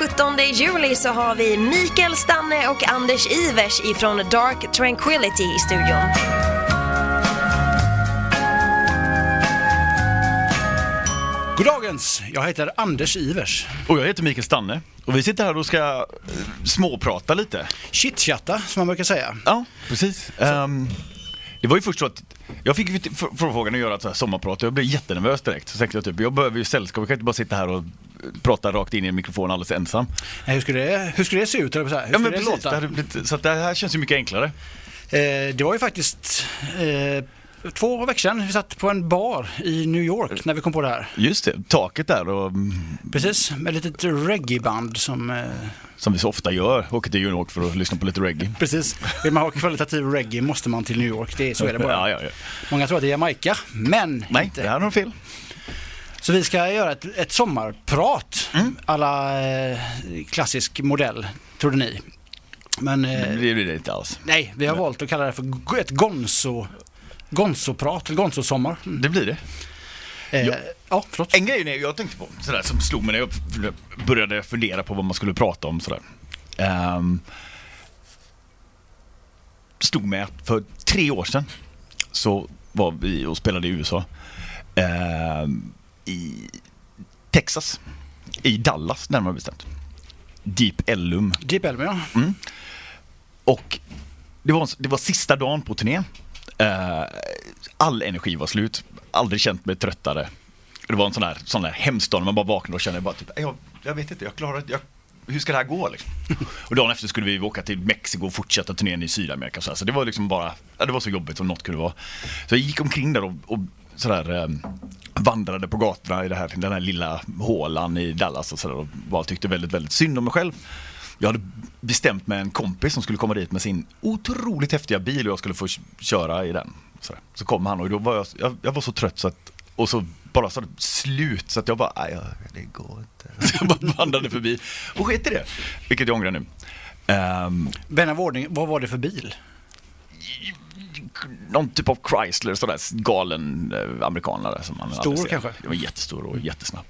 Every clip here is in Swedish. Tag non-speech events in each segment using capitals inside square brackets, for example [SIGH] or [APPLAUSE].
17 juli så har vi Mikael Stanne och Anders Ivers ifrån Dark Tranquility i studion. Goddagens! Jag heter Anders Ivers. Och jag heter Mikael Stanne. Och vi sitter här och ska eh, småprata lite. Chitchatta, som man brukar säga. Ja, precis. Ehm, det var ju först så att jag fick ju förfrågan att göra ett så här sommarprat och jag blev jättenervös direkt. Så tänkte jag typ, jag behöver ju sällskap, jag kan inte bara sitta här och prata rakt in i en mikrofon alldeles ensam. Nej, hur, skulle det, hur skulle det se ut? Hur Ja men det precis, låta? det hade blivit, så det här känns ju mycket enklare. Eh, det var ju faktiskt eh, två veckor sedan vi satt på en bar i New York när vi kom på det här. Just det, taket där och Precis, med ett litet reggae-band som... Eh, som vi så ofta gör, åker till New York för att lyssna på lite reggae. precis, vill man ha kvalitativ reggae måste man till New York. Det, är- så är det bara. Ja, ja, ja. Många tror att det är Jamaica, men Nej, inte. det här har de fel. Så vi ska göra ett, ett sommarprat, Mm. alla eh, klassisk modell, trodde ni. Men eh, Det blir det inte alls. nej, vi har valt att kalla det för ett gonzo, gonzo-prat, eller gonzo-sommar. Mm. Det blir det. Eh, Ja. ja. förlåt. En grej jag tänkte på, sådär, som slog mig när jag började fundera på vad man skulle prata om. Sådär. Um, stod att för tre år sedan så var vi och spelade i USA. Ehm, I Texas. I Dallas närmare bestämt. Deep Ellum. Deep Elm, ja. Och det var, det var sista dagen på turnén. Eh, all energi var slut. Aldrig känt mig tröttare. Det var en sån där, sån där hemsk dag när man bara vaknade och kände bara typ, jag, jag vet inte, jag klarar jag, hur ska det här gå liksom? [LAUGHS] Och dagen efter skulle vi åka till Mexiko och fortsätta turnén i Sydamerika. Så, här. så det var liksom bara, ja, det var så jobbigt som något kunde vara. Så jag gick omkring där och, och sådär eh, vandrade på gatorna i det här, den här lilla hålan i Dallas och sådär och bara tyckte väldigt, väldigt synd om mig själv. Jag hade bestämt med en kompis som skulle komma dit med sin otroligt häftiga bil och jag skulle få köra i den. Så, så kom han och då var jag, jag, jag var så trött så att, och så bara så slut så att jag bara, nej det går inte. [LAUGHS] Så jag bara vandrade förbi och sket i det, vilket jag ångrar nu. Um, Vän av ordning, vad var det för bil? Någon typ av Chrysler, sådär galen eh, amerikanare. Som man Stor kanske? Den var jättestor och jättesnabb.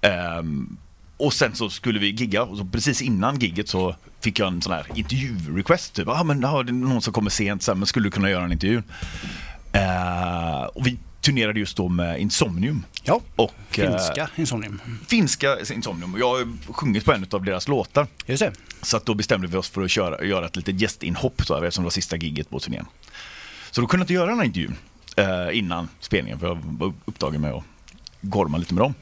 Ehm, och sen så skulle vi gigga och så precis innan gigget så fick jag en sån här intervju-request. Typ, ah, men ja, det är någon som kommer sent, så här, men skulle du kunna göra en intervju? Eh, och vi turnerade just då med Insomnium. Ja, Och, eh, finska Insomnium. finska Insomnium. Jag har sjungit på en av deras låtar. Just det. Så att då bestämde vi oss för att köra, göra ett litet gästinhopp då, eftersom det var sista gigget på turnén. Så då kunde jag inte göra den här intervjun eh, innan spelningen för jag var upptagen med att gorma lite med dem.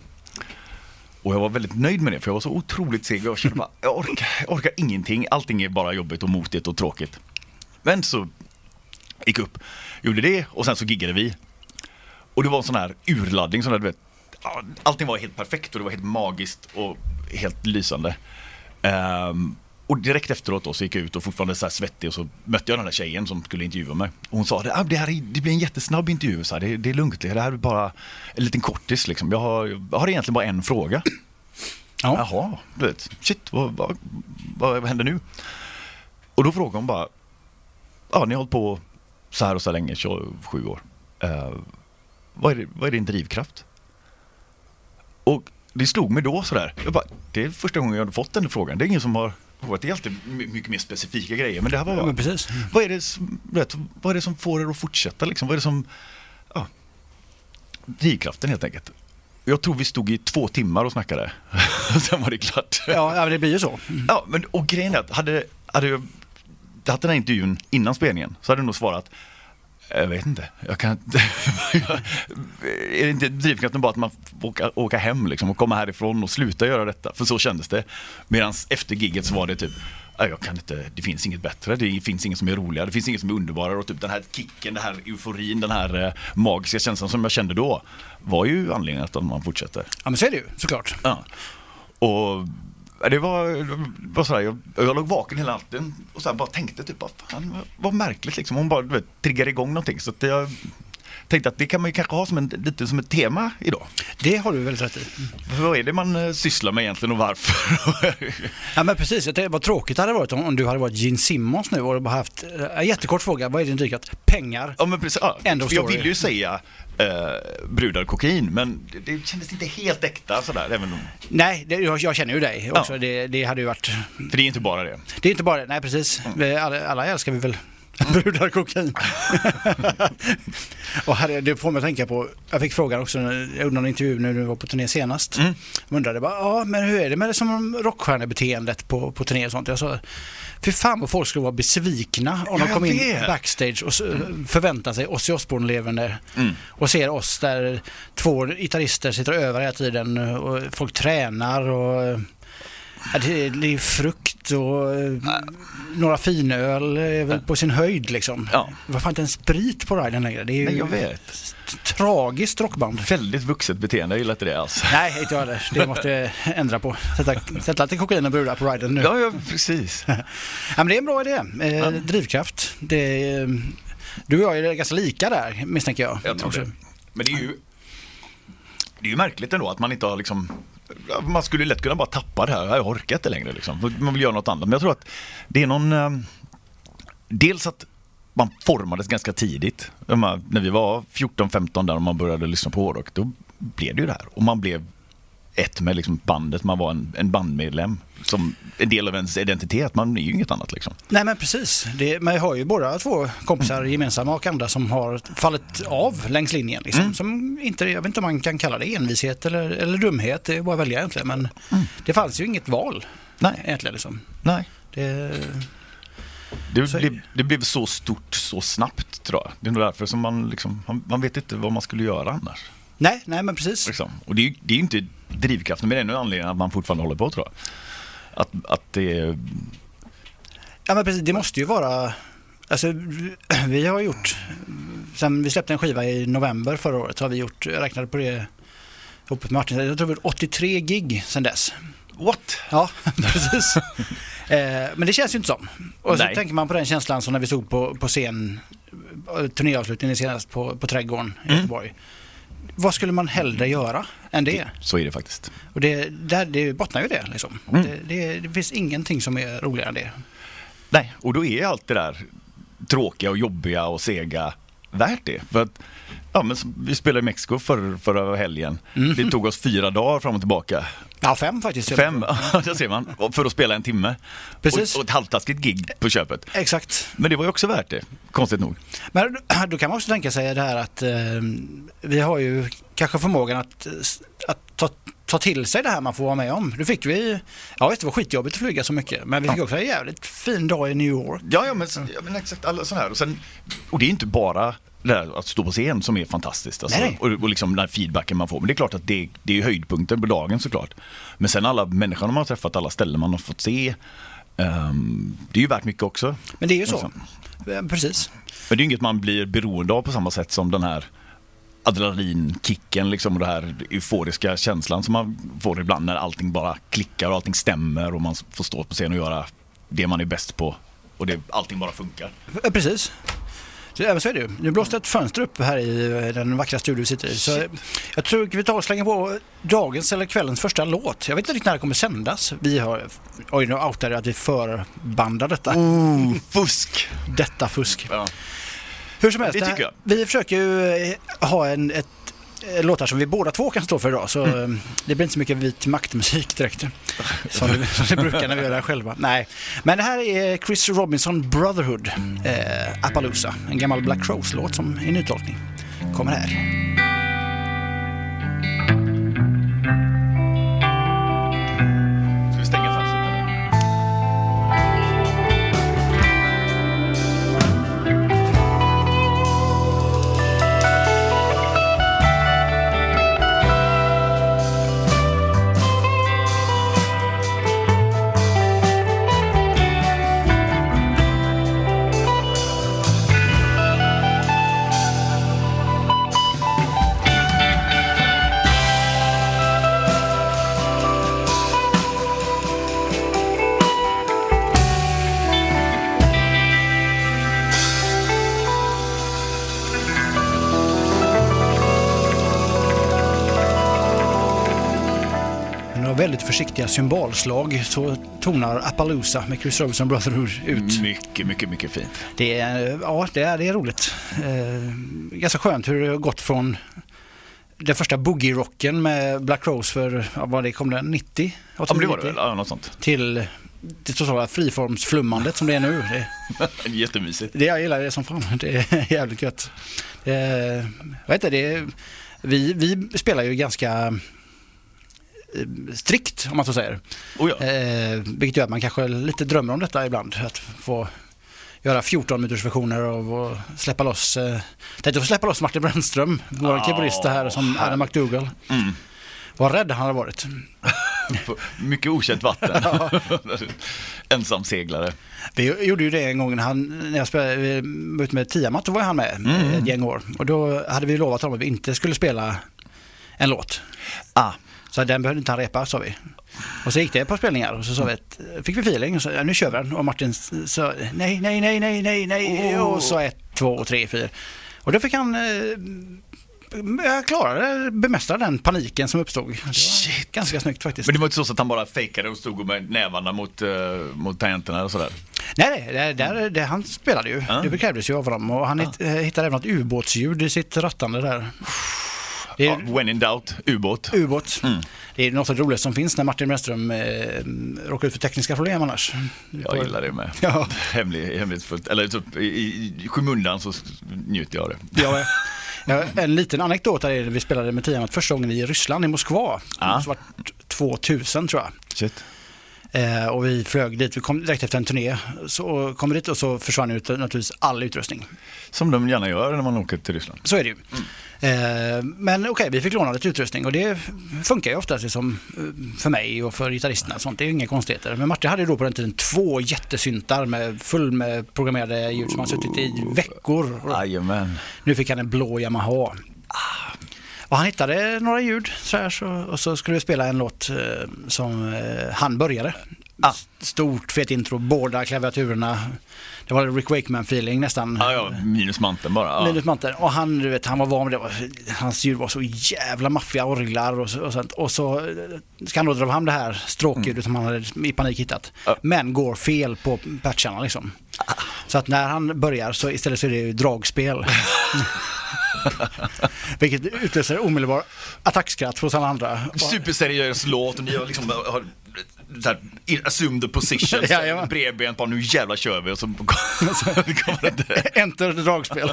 Och jag var väldigt nöjd med det för jag var så otroligt seg. Jag kände bara, jag orkar, jag orkar ingenting. Allting är bara jobbigt och motigt och tråkigt. Men så gick upp, gjorde det och sen så giggade vi. Och det var en sån här urladdning, sån där, du vet, allting var helt perfekt och det var helt magiskt och helt lysande. Ehm, och direkt efteråt då så gick jag ut och fortfarande så här svettig och så mötte jag den där tjejen som skulle intervjua mig. Och hon sa ah, det, här är, det blir en jättesnabb intervju, så här, det, det är lugnt, det här är bara en liten kortis liksom. Jag har, jag har egentligen bara en fråga. Ja. Jaha, du vet, shit, vad, vad, vad händer nu? Och då frågade hon bara, ja ni har hållit på så här och så här länge, 27 år. Eh, vad, är vad är din drivkraft? Och det slog mig då sådär, jag bara, det är första gången jag har fått den frågan. Det är ingen som har det är alltid my- mycket mer specifika grejer. Men det här var Ja, men precis. vad är det som, vet, vad är det som får er att fortsätta liksom? Vad är det som, ja, drivkraften helt enkelt. Jag tror vi stod i två timmar och snackade. [LAUGHS] Sen var det klart. Ja, det blir ju så. Ja, men och grejen är att hade, hade jag haft den här intervjun innan spelningen så hade jag nog svarat jag vet inte, jag kan inte. [LAUGHS] är det inte drivkraften bara att man får åka, hem liksom och komma härifrån och sluta göra detta? För så kändes det. Medan efter gigget så var det typ, "Nej, jag kan inte, det finns inget bättre, det finns inget som är roligare, det finns inget som är underbarare och typ den här kicken, den här euforin, den här eh, magiska känslan som jag kände då var ju anledningen att man fortsätter. Ja, men så är det ju såklart. Ja. Och det var, det var sådär, jag, jag låg vaken hela natten och så här bara tänkte typ, vad fan, vad, vad märkligt liksom. Hon bara du vet, triggade igång någonting. Så att jag, tänkte att det kan man ju kanske ha som en, lite som ett tema idag. Det har du väldigt rätt i. För vad är det man eh, sysslar med egentligen och varför? [LAUGHS] Ja men precis, jag tänkte, vad tråkigt det hade varit om, om du hade varit Gene Simmons nu och bara haft, äh, jättekort fråga, vad är din drivkraft? Pengar. ja, men precis, ja, jag ville ju säga eh, brudar kokain, men det, det kändes inte helt äkta sådär. Även om, Nej, det, jag, jag känner ju dig också. Ja. Det, det hade ju varit, för det är inte bara det. det är inte bara nej precis. Vi, alla, alla älskar vi väl [LAUGHS] brudar kokain. [LAUGHS] och här, det får mig att tänka på, jag fick frågan också, jag gjorde någon intervju när du var på turné senast. Mm. Jag undrade bara, ja men hur är det med det som rockstjärnebeteendet på, på turné och sånt? Jag sa, fy fan vad folk skulle vara besvikna om Ja, de kom in vet. backstage och s- förväntar sig Ozzy Osbourne-levande Mm. och ser oss där två gitarrister sitter övar hela tiden och folk tränar och ja, det, är, det är frukt och eh, några finöl är väl på sin höjd liksom. Ja. Det var fan inte en sprit på riden längre. Det är ju Nej, jag vet. ett tragiskt rockband. Väldigt vuxet beteende, jag gillar inte det alls. Nej, inte jag heller. Det måste jag ändra på. Sätta, sätta lite kokain och brudar på riden nu. Ja, ja precis. [LAUGHS] Ja, men det är en bra idé. Eh, Drivkraft. Det är, du och jag är ganska lika där misstänker jag. Jag tror det. Men det är ju Det är ju märkligt ändå att man inte har liksom man skulle lätt kunna bara tappa det här, jag orkar inte längre liksom. Man vill göra något annat. Men jag tror att det är någon eh, Dels att man formades ganska tidigt. När vi var 14-15 där och man började lyssna på hårdrock, då blev det ju det här. Och man blev ett med liksom bandet, man var en, en bandmedlem. Som en del av ens identitet, man är ju inget annat liksom. Nej men precis. Det, man har ju båda två kompisar gemensamma och andra som har fallit av längs linjen. Liksom. Mm. Som inte, jag vet inte om man kan kalla det envishet eller, eller dumhet. Det är bara att välja egentligen. Men Mm. det fanns ju inget val Nej, egentligen. Liksom. nej. Det, Det, är det, blev så stort så snabbt tror jag. Det är nog därför som man liksom, man, man vet inte vad man skulle göra annars. nej, nej men precis. Liksom. Och det är ju inte drivkraften, men det är en anledning att man fortfarande håller på tror jag. Att, att det Ja men precis, det måste ju vara Alltså, [CLEARS THROAT] vi har gjort, sen vi släppte en skiva i november förra året, så har vi gjort, jag räknade på det ihop med Martin, jag tror vi har gjort 83 gig sen dess. what? Ja, [LAUGHS] precis. eh, men det känns ju inte som. Och så Nej. tänker man på den känslan som när vi stod på, på scen, turnéavslutningen senast på, på Trädgården i Mm. Göteborg. Vad skulle man hellre göra än det? Så är det faktiskt. Och det, där, det bottnar ju det liksom. Mm. Det, det, det finns ingenting som är roligare än det. Nej, och då är allt det där tråkiga och jobbiga och sega värt det. För att, ja, men vi spelade i Mexiko för, förra helgen. Mm. Det tog oss fyra dagar fram och tillbaka. Ja, fem faktiskt. Fem, [LAUGHS] där ser man, för att spela en timme. Precis. Och, och ett halvtaskigt gig på köpet. Exakt. Men det var ju också värt det, konstigt nog. Men [CLEARS THROAT] då kan man också tänka sig det här att eh, vi har ju kanske förmågan att, att ta, ta till sig det här man får vara med om. Nu fick vi, ja visst det var skitjobbigt att flyga så mycket, men vi fick också en jävligt fin dag i New York. Ja, ja men, ja, men exakt alla sådana här. Och, sen, och det är inte bara att stå på scen som är fantastiskt. Alltså, och, och liksom den feedbacken man får. Men det är klart att det, det är höjdpunkten på dagen såklart. Men sen alla människor man har träffat, alla ställen man har fått se. ehm, det är ju värt mycket också. Men det är ju så. Liksom. Precis. Men det är inget man blir beroende av på samma sätt som den här adrenalinkicken liksom, och den här euforiska känslan som man får ibland när allting bara klickar och allting stämmer och man får stå på scen och göra det man är bäst på och det, allting bara funkar. Precis. Så, är det ju. Nu blåste ett fönster upp här i eh, den vackra studio vi sitter i. Så jag tror vi tar och slänger på dagens eller kvällens första låt. Jag vet inte riktigt när det kommer sändas. Vi har, oj nu outar jag att vi förbandar detta. Ooh, fusk! Detta fusk. Ja. Hur som helst, Det tycker jag. vi försöker ju eh, ha en, ett, eh, låtar som vi båda två kan stå för idag. Så Mm. eh, det blir inte så mycket vit maktmusik direkt. [LAUGHS] Som det, som det brukar när vi gör det här själva. Nej. Men det här är Chris Robinson Brotherhood, eh, Appaloosa. En gammal Black Crowes-låt som är nytolkning. Kommer här. Försiktiga symbolslag så tonar Appaloosa med Chris Robinson Brotherhood ut. Mycket, mycket, mycket fint. Det är, ja, det är, det är roligt. Eh, ganska skönt hur det har gått från den första boogie-rocken med Black Rose för, ja, vad det kom den, 90? Ja, det var det väl? Ja, något sånt. Till det totala friformsflummandet som det är nu. Det, [LAUGHS] Jättemysigt. det jag gillar det som fan. Det är [LAUGHS] jävligt gött. Jag vet inte, det vi, vi spelar ju ganska eh, strikt om man så säger. Oh, ja. Eh, vilket gör att man kanske lite drömmer om detta ibland. Att få göra 14 minuters versioner och släppa loss. Eh, tänkte få släppa loss Martin Brännström, vår Ja, keyboardist här som Adam McDougall. Mm. Vad rädd han hade varit. [LAUGHS] Mycket okänt vatten. [LAUGHS] [LAUGHS] Ensam seglare. Vi gjorde ju det en gång när, han, när jag spelade, vi var ute med Tiamat, då var han med Mm. ett gäng år. Och då hade vi lovat honom att vi inte skulle spela en låt. Ah, Så den behövde inte han repa, sa vi. Och så gick det ett par spelningar och så sa vi att, fick vi feeling och så ja, nu kör vi den. Och Martin sa nej, nej, nej, nej, nej, nej. Och så ett, två, tre, fyra. Och då fick han eh, jag klarade bemästra den paniken som uppstod. Shit. ganska snyggt faktiskt. men det var inte så att han bara fejkade och stod med nävarna mot, uh, mot tangenterna och sådär? Nej, det, det, det, han spelade ju. Ja. Det krävdes ju av honom och han eh, hittade även något ubåtsljud i sitt rattande där. Det är Ja, when in doubt, ubåt. ubåt. Mm. Det är något av det roligaste som finns när Martin Brännström eh, råkar ut för tekniska problem annars. Jag gillar det med. Ja. Hemlig, hemlighetsfullt. Eller typ, i, i skymundan så njuter jag av det. Ja, ja, en liten anekdot är det vi spelade med Tiamat första gången i Ryssland, i Moskva. Ja. Det var 2000 tror jag. Shit. Eh, och vi flög dit, vi kom direkt efter en turné. Så kom vi dit och så försvann ut naturligtvis all utrustning. Som de gärna gör när man åker till Ryssland. Så är det ju. Eh, men okej, vi fick låna lite utrustning och det funkar ju oftast liksom, eh, för mig och för gitarristerna. och Sånt. Det är ju inga konstigheter. Men Martin hade ju då på den tiden två jättesyntar med full med programmerade ljud som han suttit i veckor. Jajamän. Nu fick han en blå Yamaha. Och han hittade några ljud så här, så, och så skulle vi spela en låt eh, som eh, han började. Ah. Stort fet intro, båda klaviaturerna. Det var Rick Wakeman-feeling nästan. Ja, ja, minus manteln bara. Ja. Minus manteln. Och han, du vet, han var van med det. Hans ljud var så jävla maffiga orglar och, så, och sånt. Och så eh, ska han då dra fram det här stråkljudet som han hade i panik hittat. Ja. Men går fel på patcharna liksom. Så att när han börjar så istället så är det ju dragspel. [LAUGHS] [LAUGHS] Vilket utlöser omedelbar attackskratt hos alla andra. Superseriös låt och ni har liksom har, så här, assumed the positions. [LAUGHS] Jajamän. Bredbent bara nu jävlar kör vi och så [LAUGHS] kommer det. Enter dragspel.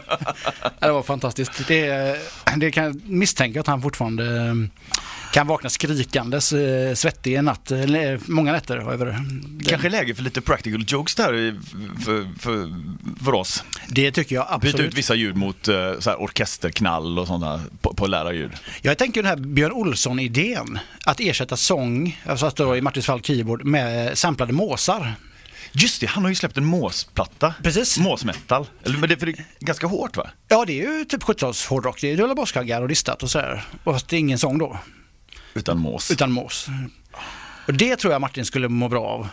Det var fantastiskt. Det, det kan jag misstänka att han fortfarande eh, kan vakna skrikandes eh, svettig en natt, eller många nätter över det. Kanske läge för lite practical jokes där för, för, för oss. Det tycker jag Byta ut absolut. vissa ljud mot eh, så här, orkesterknall och sådana på, på lärarljud. Jag tänker den här Björn Olsson-idén. Att ersätta sång, alltså att då i Martins fall keyboard, med samplade måsar. Just det, han har ju släppt en måsplatta. Precis. Måsmetal. Eller, men det, för det är ganska hårt va? Ja, det är ju typ 70-tals hårdrock. Det är baskaggar och distat och sådär. Och Fast det är ingen sång då, Utan mås. utan mås. Och det tror jag Martin skulle må bra av.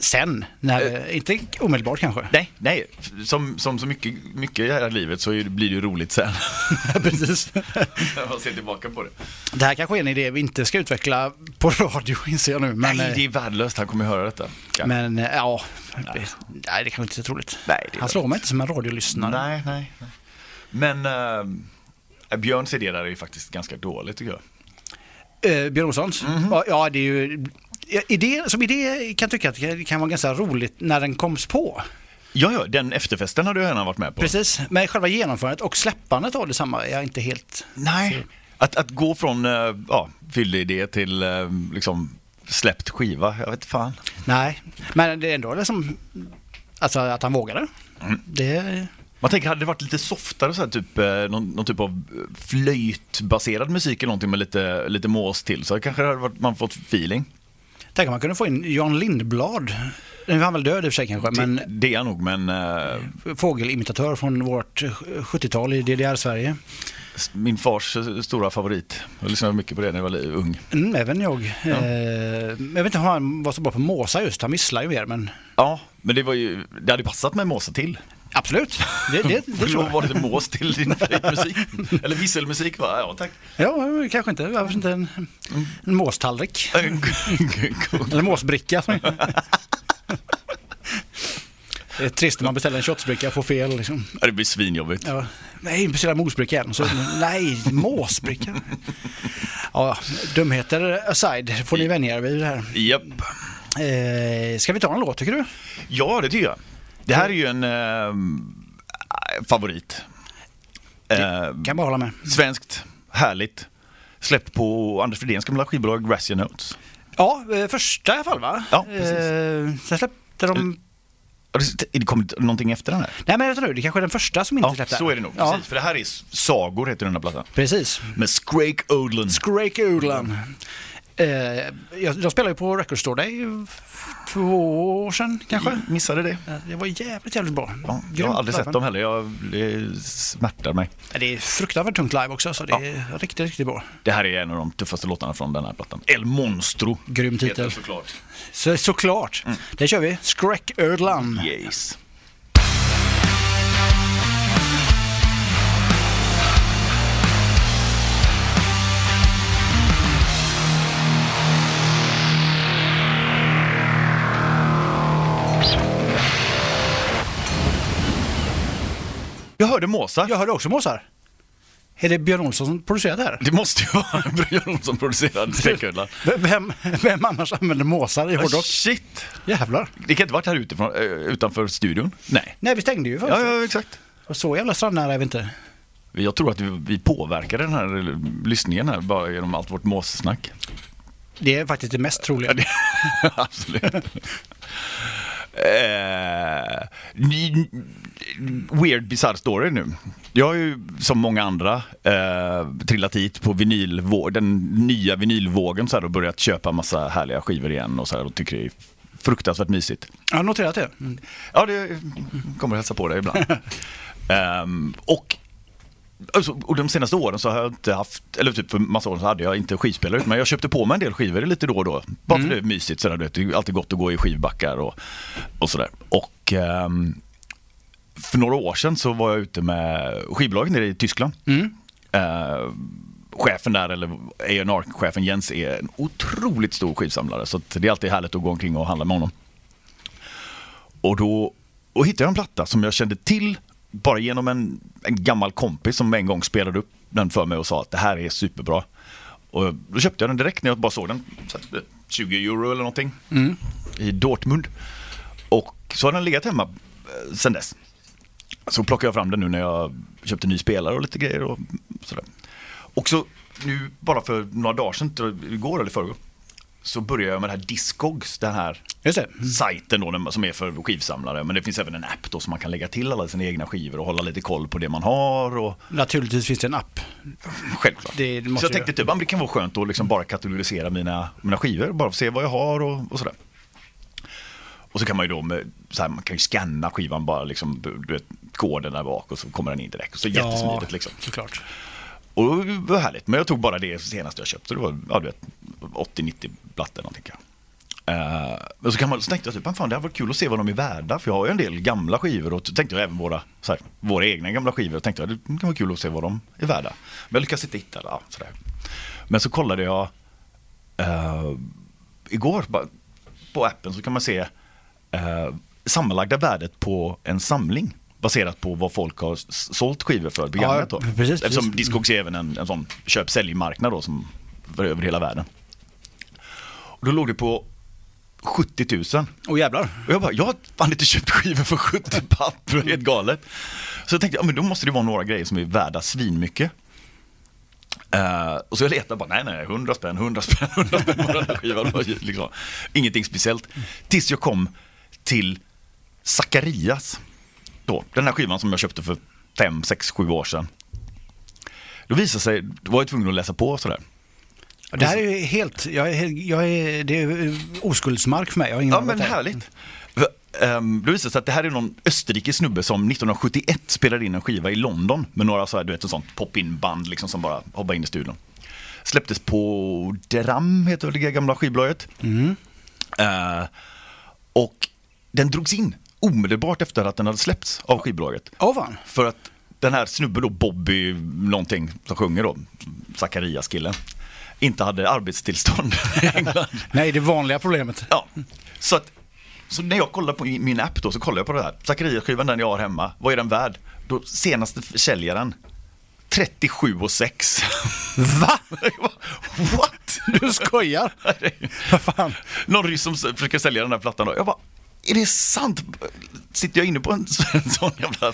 Sen, när, inte omedelbart kanske. Nej, nej. Som, som så mycket, mycket i det här livet så blir det ju roligt sen. [LAUGHS] Precis. När man ser tillbaka på det. Det här kanske är en idé vi inte ska utveckla på radio [LAUGHS] inser jag nu. Men, nej, eh, det är värdelöst. Han kommer höra detta. Ja. men eh, ja, det, nej, det kanske inte är så troligt. Nej, det är Han slår mig inte som en radiolyssnare. nej, nej, nej. Men äh, Björns idé där är ju faktiskt ganska dåligt tycker jag. Eh, Björn Olssons? Mhm. Ja, det är ju... Idé, som idé kan jag tycka att det kan vara ganska roligt när den koms på. Ja, ja, den efterfesten hade jag gärna varit med på. Precis, men själva genomförandet och släppandet av detsamma är jag inte helt... Nej, att, att gå från äh, ja, fylleidé till äh, liksom släppt skiva, jag vet fan. Nej, men det är ändå liksom... Alltså att han vågade. Mm. Det... Man tänker, hade det varit lite softare, så här, typ, eh, någon, någon typ av eh, flöjtbaserad musik eller någonting med lite, lite mås till, så kanske hade varit, man fått feeling. Tänk om man kunde få in Jan Lindblad. Nu är han väl död i och för sig kanske, men Det, är jag nog, men eh, fågelimitatör från vårt 70-tal i DDR-Sverige. min fars eh, stora favorit. Jag lyssnade mycket på det när jag var ung. Mm, även jag. Eh, jag vet inte om han var så bra på måsa just, han visslar ju mer men Ja, men det, var ju, det hade passat med måsa till. Absolut, det, det, det tror jag. vara lite mås till din [LAUGHS] favoritmusik. Eller visselmusik va? Ja, tack. Ja, kanske inte. Varför inte en, en måstallrik? [LAUGHS] Eller måsbricka. [LAUGHS] Det är trist när man beställer en shotsbricka och får fel. Liksom. Ja, det blir svinjobbigt. Ja, nej, beställa mosbricka igen. Så, nej, måsbricka. Ja, dumheter aside får ni vänja er vid det här. Japp. Eh, ska vi ta en låt tycker du? Ja, det tycker jag. Det här är ju en eh, favorit. Eh, Kan bara hålla med. svenskt, härligt. Släppt på Anders Fridéns gamla skivbolag Gracia Notes. Ja, eh, första i alla fall va? Ja, precis. Sen släppte de... Har det- det kommit någonting efter den här? Nej men vänta nu, det kanske är den första som inte Ja, släppte. så är det nog. Ja, Precis. För det här är Sagor, heter den här plattan. precis. Med Scrake Odland. Scrake Odlan. Eh, jag, jag spelade ju på Record Store Day två år sedan kanske. Missade det. Eh, Det var jävligt jävligt bra. Ja, jag har aldrig sett dem heller. Jag, det smärtar mig. Ja, Det är fruktansvärt tungt live också så det är riktigt, riktigt bra. Det här är en av de tuffaste låtarna från den här plattan. El Monstro. Grym titel. såklart. Så, såklart. Mm. Det kör vi. Scrake Odlan. Yes. Jag hörde måsar. Jag hörde också måsar. Är det Björn Olsson som producerat det här? Det måste ju vara [LAUGHS] Björn som producerade Skräcködlan. V- Vem, vem annars använder måsar i hårdrock? Shit! Jävlar. Det kan inte varit här utifrån, eh, utanför studion? Nej. Nej, vi stängde ju Ja, fönstret. ja, exakt. Och Så jävla strandnära är vi inte. Jag tror att vi, påverkar den här lyssningen här bara genom allt vårt måssnack. Det är faktiskt det mest troliga. Ja, det, [LAUGHS] absolut. [LAUGHS] Eh, weird bizarre story nu. Jag har ju som många andra eh, trillat hit på vinylvå- den nya vinylvågen så här, och börjat köpa massa härliga skivor igen och så här, och tycker det är fruktansvärt mysigt. Jag har noterat det. Mm. Ja, det kommer hälsa på dig ibland. [LAUGHS] Ehm, och, alltså, och de senaste åren så har jag inte haft, eller typ för massa år så hade jag inte skivspelare men jag köpte på mig en del skivor lite då och då. Bara för det är mysigt sådär, det är alltid gott att gå i skivbackar och, och sådär. Och ehm, för några år sedan så var jag ute med skivbolaget nere i Tyskland. Mm. Eh, chefen där, eller A&R-chefen Jens, är en otroligt stor skivsamlare. Så det är alltid härligt att gå omkring och handla med honom. Och då och hittade jag en platta som jag kände till bara genom en, en gammal kompis som en gång spelade upp den för mig och sa att det här är superbra. Och då köpte jag den direkt när jag bara såg den. Så att, eh, 20 euro eller någonting. I Dortmund. Och så har den legat hemma eh, sen dess. Så plockade jag fram den nu när jag köpte ny spelare och lite grejer och sådär. Och så nu bara för några dagar sedan, igår eller förrgår, så började jag med det här Discogs, den här Just det. Mm. sajten då, som är för skivsamlare. Men det finns även en app då som man kan lägga till alla sina egna skivor och hålla lite koll på det man har. Och, Naturligtvis finns det en app. självklart. Det så måste jag tänkte typ, ja, det kan vara skönt att liksom bara kategorisera mina, mina skivor, bara se vad jag har och, och sådär. Och så kan man ju då, med, så här, man kan ju scanna skivan bara liksom, du vet, koden där bak och så kommer den in direkt. Så jättesmidigt liksom. såklart. Och det var härligt, men jag tog bara det senaste jag köpte. Det var ja, 80-90 plattor någonting kanske. Uh, men så, kan man, så tänkte jag typ, fan det hade varit kul att se vad de är värda. För jag har ju en del gamla skivor och tänkte jag även våra, så här, våra egna gamla skivor. Och tänkte jag, det kan vara kul att se vad de är värda. Men jag lyckades inte hitta det. Ja, sådär. Men så kollade jag uh, igår bara, på appen så kan man se uh, sammanlagda värdet på en samling. Baserat på vad folk har sålt skivor för begagnat. Ja, då. precis, Eftersom precis. Discogs är även en, en sån köp-sälj-marknad då som för över hela världen. Och då låg det på 70 000. Och jävlar. Och jag bara, jag har fan inte köpt skivor för 70 papp, helt galet. Så jag tänkte, ja men då måste det vara några grejer som är värda svinmycket. Uh, och så jag letade bara, nej nej, 100 spänn, 100 spänn, 100 spänn på den här skivan. Var liksom, ingenting speciellt. Tills jag kom till Zacharias. Då, den här skivan som jag köpte för 5, 6, 7 år sedan. Då visade sig, då var jag tvungen att läsa på och sådär. Det här är ju helt, jag är, jag är, det är oskuldsmark för mig. Jag har ingen Ja men härligt. Um, det visade sig att det här är någon österrikisk snubbe som 1971 spelade in en skiva i London med några så här, du vet, ett sånt pop-in-band liksom som bara hoppade in i studion. Släpptes på Deram, heter det gamla skivbolaget. Mm. Eh, och den drogs in omedelbart efter att den hade släppts av skivbolaget. Fan. För att den här snubben då, Bobby någonting, som sjunger då, Zacharias-killen, inte hade arbetstillstånd [LAUGHS] i England. Nej, det vanliga problemet. Ja, så att så när jag kollar på min app då så kollar jag på det här. Zacharias-skivan den jag har hemma, vad är den värd? Då senaste försäljaren 37 och 6. Va? [LAUGHS] What? Du skojar? [LAUGHS] Vad fan? Någon ryss som försöker sälja den här plattan då. Jag bara, är det sant? Sitter jag inne på en så- [LAUGHS] en sån jävla...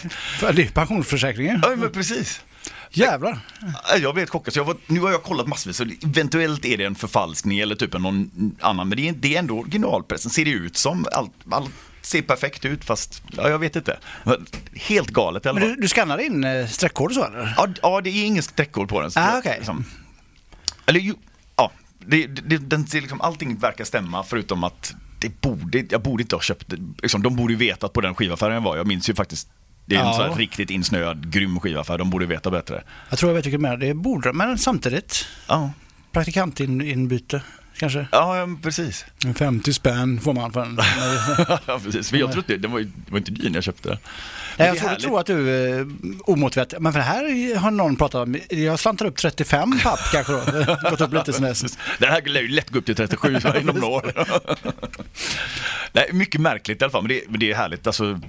Det är pensionsförsäkringen. Ja men precis. Jävlar. Jag blev chockad. Så jag var, nu har jag kollat massvis, så eventuellt är det en förfalskning eller typ någon annan. Men det är, det är ändå originalpressen, ser det ut som. Allt, allt ser perfekt ut fast, ja, jag vet inte. Helt galet alla Men du, du skannar in eh, streckkod så eller? Ja, ja, det är ingen streckkod på den. så Ah, okej. liksom. Eller jo, ja. Det, det, den ser liksom, allting verkar stämma förutom att det borde, jag borde inte ha köpt. Liksom, de borde ju veta på den skivaffären jag var. Jag minns ju faktiskt det är en Ja. riktigt insnöad, grym skivaffär. De borde veta bättre. Jag tror jag vet vilket mer. Det borde de, men samtidigt. Ja, Praktikantinbyte kanske. ja precis. En 50 spänn får man för en. [LAUGHS] ja, precis. Men jag tror inte, det var, ju- det var inte dyr när jag köpte det. Nej, jag tror, tror att du är omotiverat. Men för det här har någon pratat om. Jag slantar upp 35 papp [LAUGHS] kanske då. Gått upp lite sen dess. Den här lär ju lätt gå upp till 37 [LAUGHS] inom några år. Nej, mycket märkligt i alla fall, men det, men det är härligt. Alltså,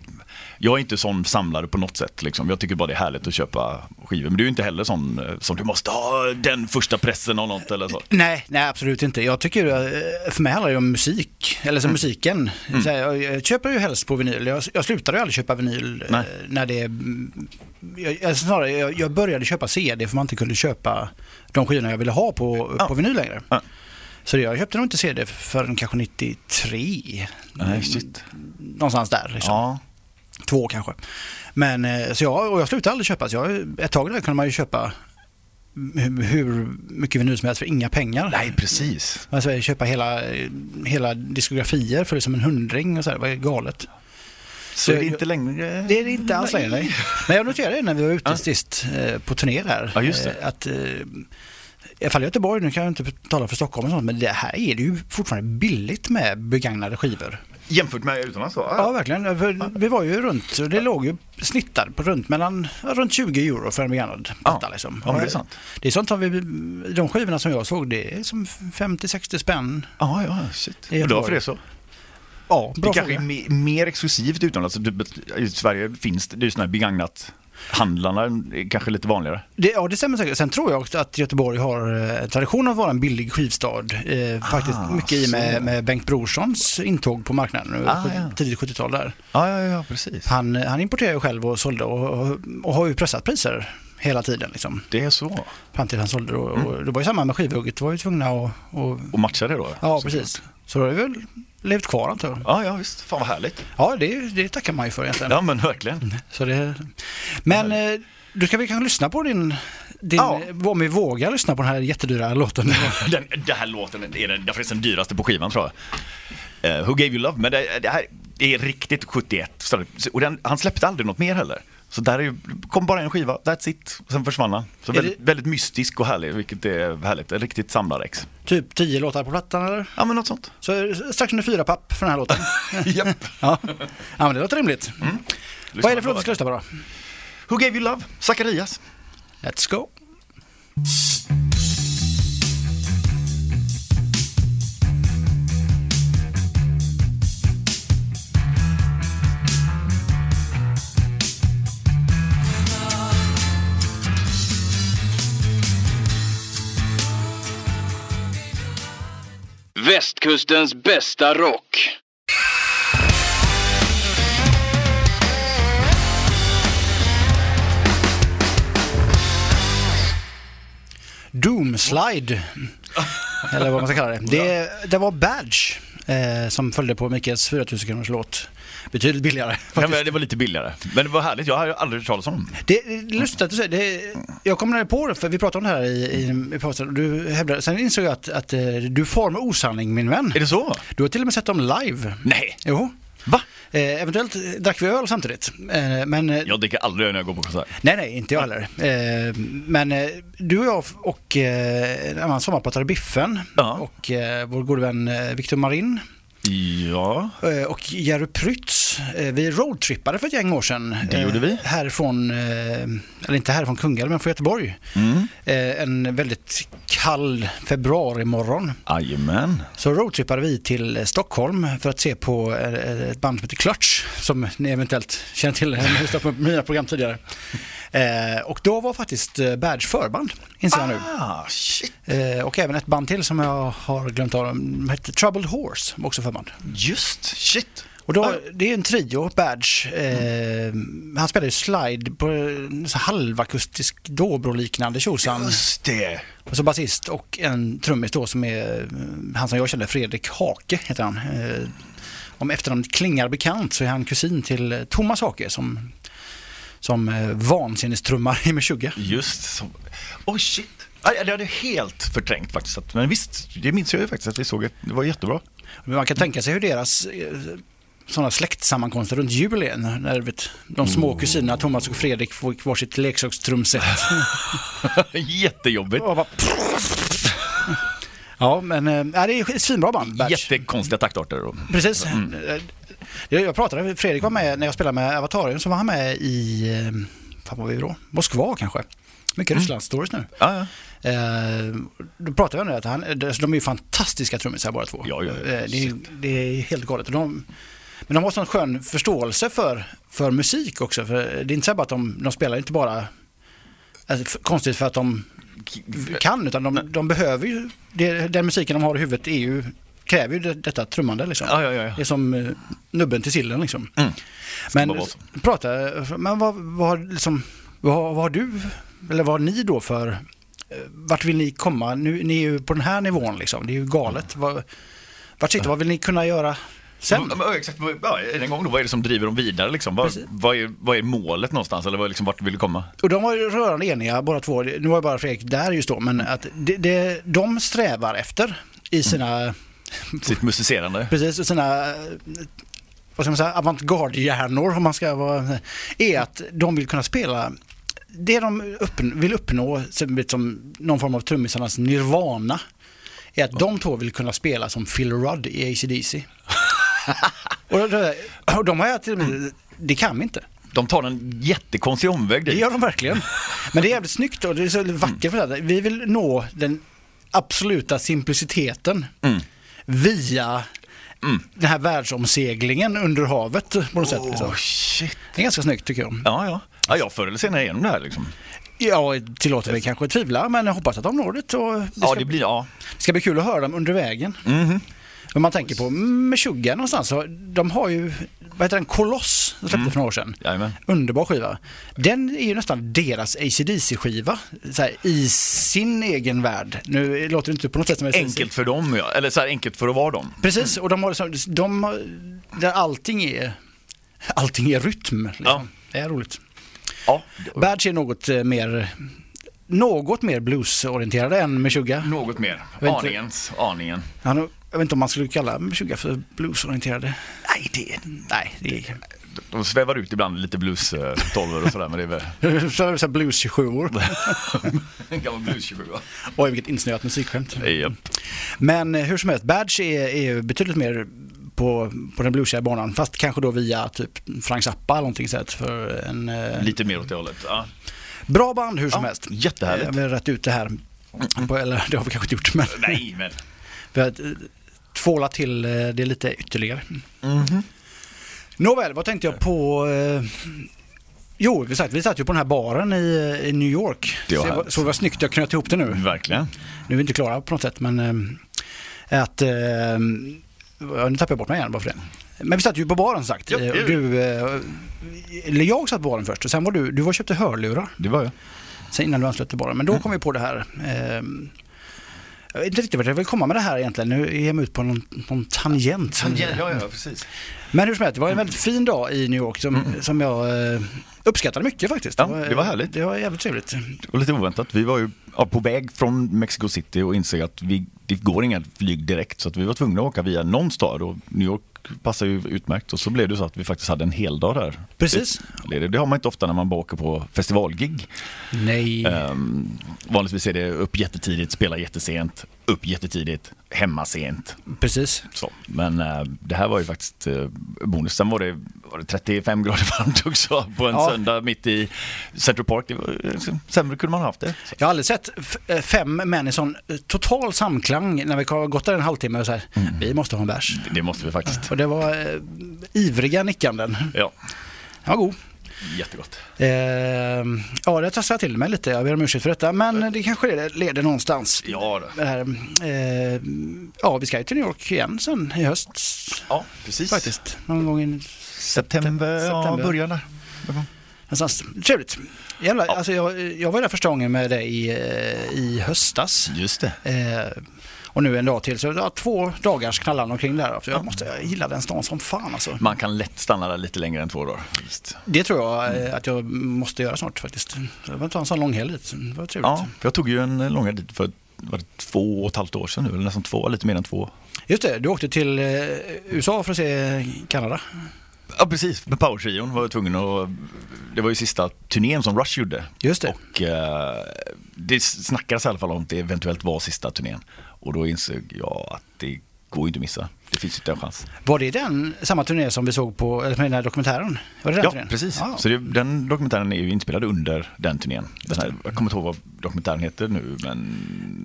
jag är inte sån samlare på något sätt. Liksom. Jag tycker bara det är härligt att köpa skivor. Men du är inte heller sån eh, som du måste ha den första pressen av något eller så. Nej, nej absolut inte. Jag tycker, eh, för mig handlar det om musik, eller Mm. så musiken. Så här, jag, köper ju helst på vinyl. Jag, jag slutar ju aldrig köpa vinyl eh, Nej. när det jag, snarare, jag, jag började köpa CD för man inte kunde köpa de skivorna jag ville ha på, Ja. på vinyl längre. Ja. Så jag köpte nog inte CD förrän kanske 93. Nej, shit. Någonstans där. Liksom. Ja. Två kanske. Men eh, så jag, och jag slutade aldrig köpa. Så jag, ett tag där kunde man ju köpa hur, mycket vinyl som helst för inga pengar. Nej, precis. Alltså, köpa hela, hela diskografier för det som en hundring och så här, det var galet. Så är det jag- inte längre... Det är det inte alls längre. nej. Men jag noterade det när vi var ute Ja. sist eh, på turné där. Ja, just det. eh, Att, eh, I alla fall i Göteborg, nu kan jag inte tala för Stockholm och sånt, men det här är det ju fortfarande billigt med begagnade skivor. Jämfört med utomlands så? Ja, verkligen. För Vi var ju runt, det låg ju snittad på runt mellan runt 20 euro för en begagnad platta. Ja. Liksom. Ja, det är sant. Det är sånt som vi, de skivorna som jag såg, det är som 50-60 spänn. Ja, ja, shit. Och då för det så. Ja, Det bra kanske är fråga. me- mer exklusivt utomlands. Alltså, I Sverige finns det, det är ju sådana här begagnat handlarna är kanske lite vanligare. Det, ja, det stämmer säkert. Sen tror jag också att Göteborg har eh, tradition av att vara en billig skivstad. Eh, faktiskt Ah, mycket i med, så. med Bengt Brorssons intåg på marknaden Ah, sjut- ja. tidigt 70-tal där. Ja, ja, ja, precis. Han, han importerade ju själv och sålde och, och, och har ju pressat priser hela tiden liksom. Det är så. Fram till han sålde då. Mm. Och det var ju samma med skivhugget, det var ju tvungna att... Och, Och matcha det då? ja, Så- precis. Så då har det väl levt kvar antar jag. Ja, ja, visst. Fan vad härligt. Ja, det, det tackar man ju för egentligen. Ja, men verkligen. Så det, men eh, du ska vi kanske lyssna på din, din Ja. om vi vågar lyssna på den här jättedyra låten. [LAUGHS] Den, den här låten är den, är den dyraste på skivan tror jag. Eh, Who Gave You Love, men det, det här är riktigt 71. Så- Och den, han släppte aldrig något mer heller. Så där är, kom bara en skiva, that's it. Sen försvann han. Så väldigt, väldigt mystisk och härlig, vilket är härligt. En riktigt samlarex. typ tio låtar på plattan eller? Ja, men något sånt. Så strax under fyra papp för den här låten. [LAUGHS] Japp. ja. ja, men det låter rimligt. Vad är det för låt vi ska lyssna på då? Who Gave You Love, Zacharias. Let's go. Västkustens bästa rock. Doomslide. Eller vad man ska kalla det. Det, det var Badge eh, som följde på Mikaels 4000 kronors låt. Betydligt billigare. [LAUGHS] Ja, men det var lite billigare. Men det var härligt, jag har aldrig hört talas om dem. Det är lustigt att du säger det. Jag kom på det, för vi pratade om det här i, i, i pausen. Du hävdade, sen insåg jag att, att eh, du far med osanning min vän. Är det så? Du har till och med sett dem live. Nej. Jo. Va? Eh, eventuellt drack vi öl samtidigt. Eh, men eh, Jag dricker aldrig öl när jag går på konsert. nej, nej, inte jag heller. Eh, men eh, du och jag och eh, en annan sommarpratare, Biffen, Ja. och eh, vår gode vän eh, Victor Marin Ja. eh, och Jerry Prytz Eh, Vi roadtrippade för ett gäng år sedan. Det gjorde vi. Eh, Härifrån, eh, eller inte härifrån Kungälv, men från Göteborg. Mm. En väldigt kall februarimorgon. Jajamän. Så roadtrippade vi till Stockholm för att se på ett band som heter Clutch, som ni eventuellt känner till, [LAUGHS] på mina program tidigare. Och då var faktiskt Badge förband, inser jag nu. Ah, shit. Och även ett band till som jag har glömt av, de hette Troubled Horse, också förband. Just, shit. Och då, det är en trio, Badge. Eh, han spelar ju slide på en halvakustisk dobro-liknande tjosan. Just det. Och så basist och en trummis då som är han som jag känner, Fredrik Hake heter han. Eh, om efternamnet klingar bekant så är han kusin till Thomas Hake som, som eh, vansinnestrummar i Meshuggah. Just så. Oh shit. Det hade jag helt förträngt faktiskt. Men visst, det minns jag ju faktiskt att vi såg. Det var jättebra. Men man kan tänka sig hur deras eh, sådana släktsammankomster runt jul är. När vet, de små kusinerna Thomas och Fredrik får varsitt leksakstrumset. [LAUGHS] Jättejobbigt. Bara- Ja, men äh, det är ett svinbra band. Badge. Jättekonstiga taktarter. Och... Precis. Eh, Jag, pratade, Fredrik var med när jag spelade med Avatarium så var han med i, eh, vad var vi då? Moskva kanske. Mycket Rysslandsstories nu. Ja, ja. Eh, då pratade jag om det, att han, de är ju fantastiska trummisar båda två. Ja, ja, ja. Eh, det, är, det är helt galet. Och De, men de har sån skön förståelse för, för musik också. För det är inte så bara att de, de spelar inte bara alltså, konstigt för att de kan, utan de, de behöver ju, det, den musiken de har i huvudet är ju, kräver ju det, detta trummande. Liksom. Ja, ja, ja. Det är som eh, nubben till sillen liksom. Mm. Men prata, men vad, vad, liksom, vad, vad har du, eller vad har ni då för, eh, vart vill ni komma? Nu, ni är ju på den här nivån liksom, det är ju galet. Vad, vart sitter, vad vill ni kunna göra sen? Ja, men, exakt, ja, en gång då, vad är det som driver dem vidare liksom? Vad, vad, är, vad är målet någonstans eller vad, liksom, vart vill du komma? Och de var ju rörande eniga båda två, nu var ju bara Fredrik där just då, men att det, det, de strävar efter i sina, Sitt musicerande? precis, i sina vad ska man säga, avantgardhjärnor om man ska vara, är att de vill kunna spela det de uppn- vill uppnå som någon form av trummisarnas nirvana är att de två vill kunna spela som Phil Rudd i ACDC. [LAUGHS] [LAUGHS] och, det- och de har jag till och med, det kan vi inte. De tar en jättekonstig omväg Det dit. gör de verkligen. Men det är jävligt snyggt och det är så vackert för det. Vi vill nå den absoluta simpliciteten Mm. via den här världsomseglingen under havet på något sätt. Liksom. Oh, shit. Det är ganska snyggt tycker jag. Ja, ja. Ja, jag förr eller senare igenom det här liksom. Jag tillåter mig kanske tvivla men jag hoppas att de når det. Och det, ska, Ja, det blir, ja. det ska bli kul att höra dem under vägen. Mhm. Men man tänker på Meshuggah någonstans, de har ju, vad heter den, Koloss, som släppte för några år sedan. Jajamän. Underbar skiva. Den är ju nästan deras AC/DC-skiva i sin egen värld. Nu låter det inte på något sätt som AC/DC. Enkelt för dem, ja. Eller så här enkelt för att vara dem. Precis, och de har liksom, de har, där allting är, allting är rytm. Liksom. Ja. Det är roligt. Ja. Badge är något eh, mer, något mer bluesorienterade än Meshuggah. Något mer. Aningens, aningen. Han, jag vet inte om man skulle kalla Meshuggah för bluesorienterade. Nej, det Nej, det är De svävar ut ibland lite blues tolvor och sådär, men det är väl [LAUGHS] så är det så blues 27 år. en gammal blues 27 Oj, vilket insnöat musikskämt. Japp. Men eh, hur som helst, Badge är, är ju betydligt mer på, på den bluesiga banan. Fast kanske då via typ Frank Zappa eller någonting sånt. För en eh, Lite mer åt det hållet. Ja. bra band hur som Ja, helst. jättehärligt. Eh, Vi har rätt ut det här. På, eller det har vi kanske inte gjort men Nej, men. [LAUGHS] vi har tvålat till eh, det lite ytterligare. Mhm. Nåväl, vad tänkte jag på? Eh, jo, vi satt, vi satt ju på den här baren i, i New York. Det var så, så vad snyggt jag knöt ihop det nu. Verkligen. Nu är vi inte klara på något sätt men eh, att nu tappar jag bort mig igen bara för det. Men vi satt ju på baren som sagt. Ja, du, eller jag satt på baren först och sen var du, du var och köpte hörlurar Det var jag. sen innan du anslöt till baren. Men då kom vi på det här. Eh, jag vet inte riktigt vart jag vill komma med det här egentligen. Nu är jag ut på någon, någon tangent. ja, ja, precis. Men hur som helst, det var en väldigt fin dag i New York som, som jag eh, uppskattade mycket faktiskt. Ja, det var härligt. Det var jävligt trevligt. Det var lite oväntat. Vi var ju ja, på väg från Mexico City och insåg att vi, det går inga flyg direkt så att vi var tvungna att åka via någon stad och New York passar ju utmärkt och så blev det så att vi faktiskt hade en hel dag där. Precis. Det, det har man inte ofta när man bara åker på festivalgig. Nej. Um, vanligtvis är det upp jättetidigt, spela jättesent, upp jättetidigt, hemma sent. Precis. Så. Men eh, det här var ju faktiskt eh, bonus. Sen var det, var det 35 grader varmt också på en Ja. söndag mitt i Central Park. Det var, liksom, sämre kunde man ha haft det. Så. Jag har aldrig sett eh, fem män i sån eh, total samklang när vi har gått där en halvtimme och så här, vi måste ha en bärs. Det måste vi faktiskt. Och det var eh, ivriga nickanden. Ja, Den var god. Jättegott. Eh, ja, det trasslar till mig lite. Jag ber om ursäkt för detta. Men det kanske leder- någonstans. Ja. Det här, eh, ja, vi ska ju till New York igen sen i höst. ja precis. Faktiskt. Någon gång i September, ja, September. början där. någonstans. Trevligt. Jävla, alltså jag, jag var där första gången med dig i, eh, i höstas. Just det. Eh, och nu en dag till. Så ja, två dagars knallande omkring där. Så jag, måste, jag gillar den stan som fan alltså. Man kan lätt stanna där lite längre än två dagar. Just. Det tror jag eh, att jag måste göra snart faktiskt. Jag vill ta en sån lång helg dit. Det var trevligt. Ja, jag tog ju en långa dit för var det två och ett halvt år sedan nu, eller nästan två, lite mer än två. Just det, du åkte till eh, USA för att se Kanada. Ja, precis. Med Power-trion var jag tvungen att... Det var ju sista turnén som Rush gjorde. Just det. Och eh, det snackades i alla fall om att det eventuellt var sista turnén. Och då insåg jag att det går ju inte att missa. Det finns inte en chans. Var det den samma turné som vi såg på med den här dokumentären? Var det den Ja, turnén? precis. Ja. Så det, den dokumentären är ju inspelad under den turnén. Den här, jag kommer inte ihåg vad dokumentären heter nu, men...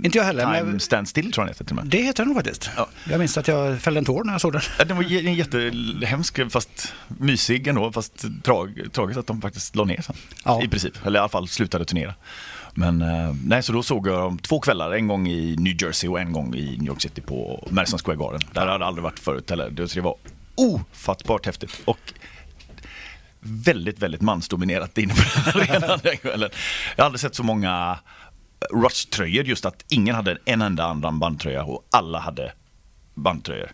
Inte jag heller, Time men- Stand Still tror jag den heter till och med. Det heter den nog faktiskt. Ja. Jag minns att jag fällde en tår när jag såg den. Ja, Den var jättehemsk, fast mysig ändå, fast trag, tragiskt att de faktiskt la ner sen. Ja. I princip, eller i alla fall slutade turnera. Men eh, nej, så då såg jag dem två kvällar, en gång i New Jersey och en gång i New York City på Madison Square Garden. Där hade jag aldrig varit förut heller. Det det var ofattbart häftigt. Och väldigt, väldigt mansdominerat inne på den [LAUGHS] arenan den kvällen. Jag har aldrig sett så många Rush-tröjor, just att ingen hade en enda annan bandtröja och alla hade bandtröjor.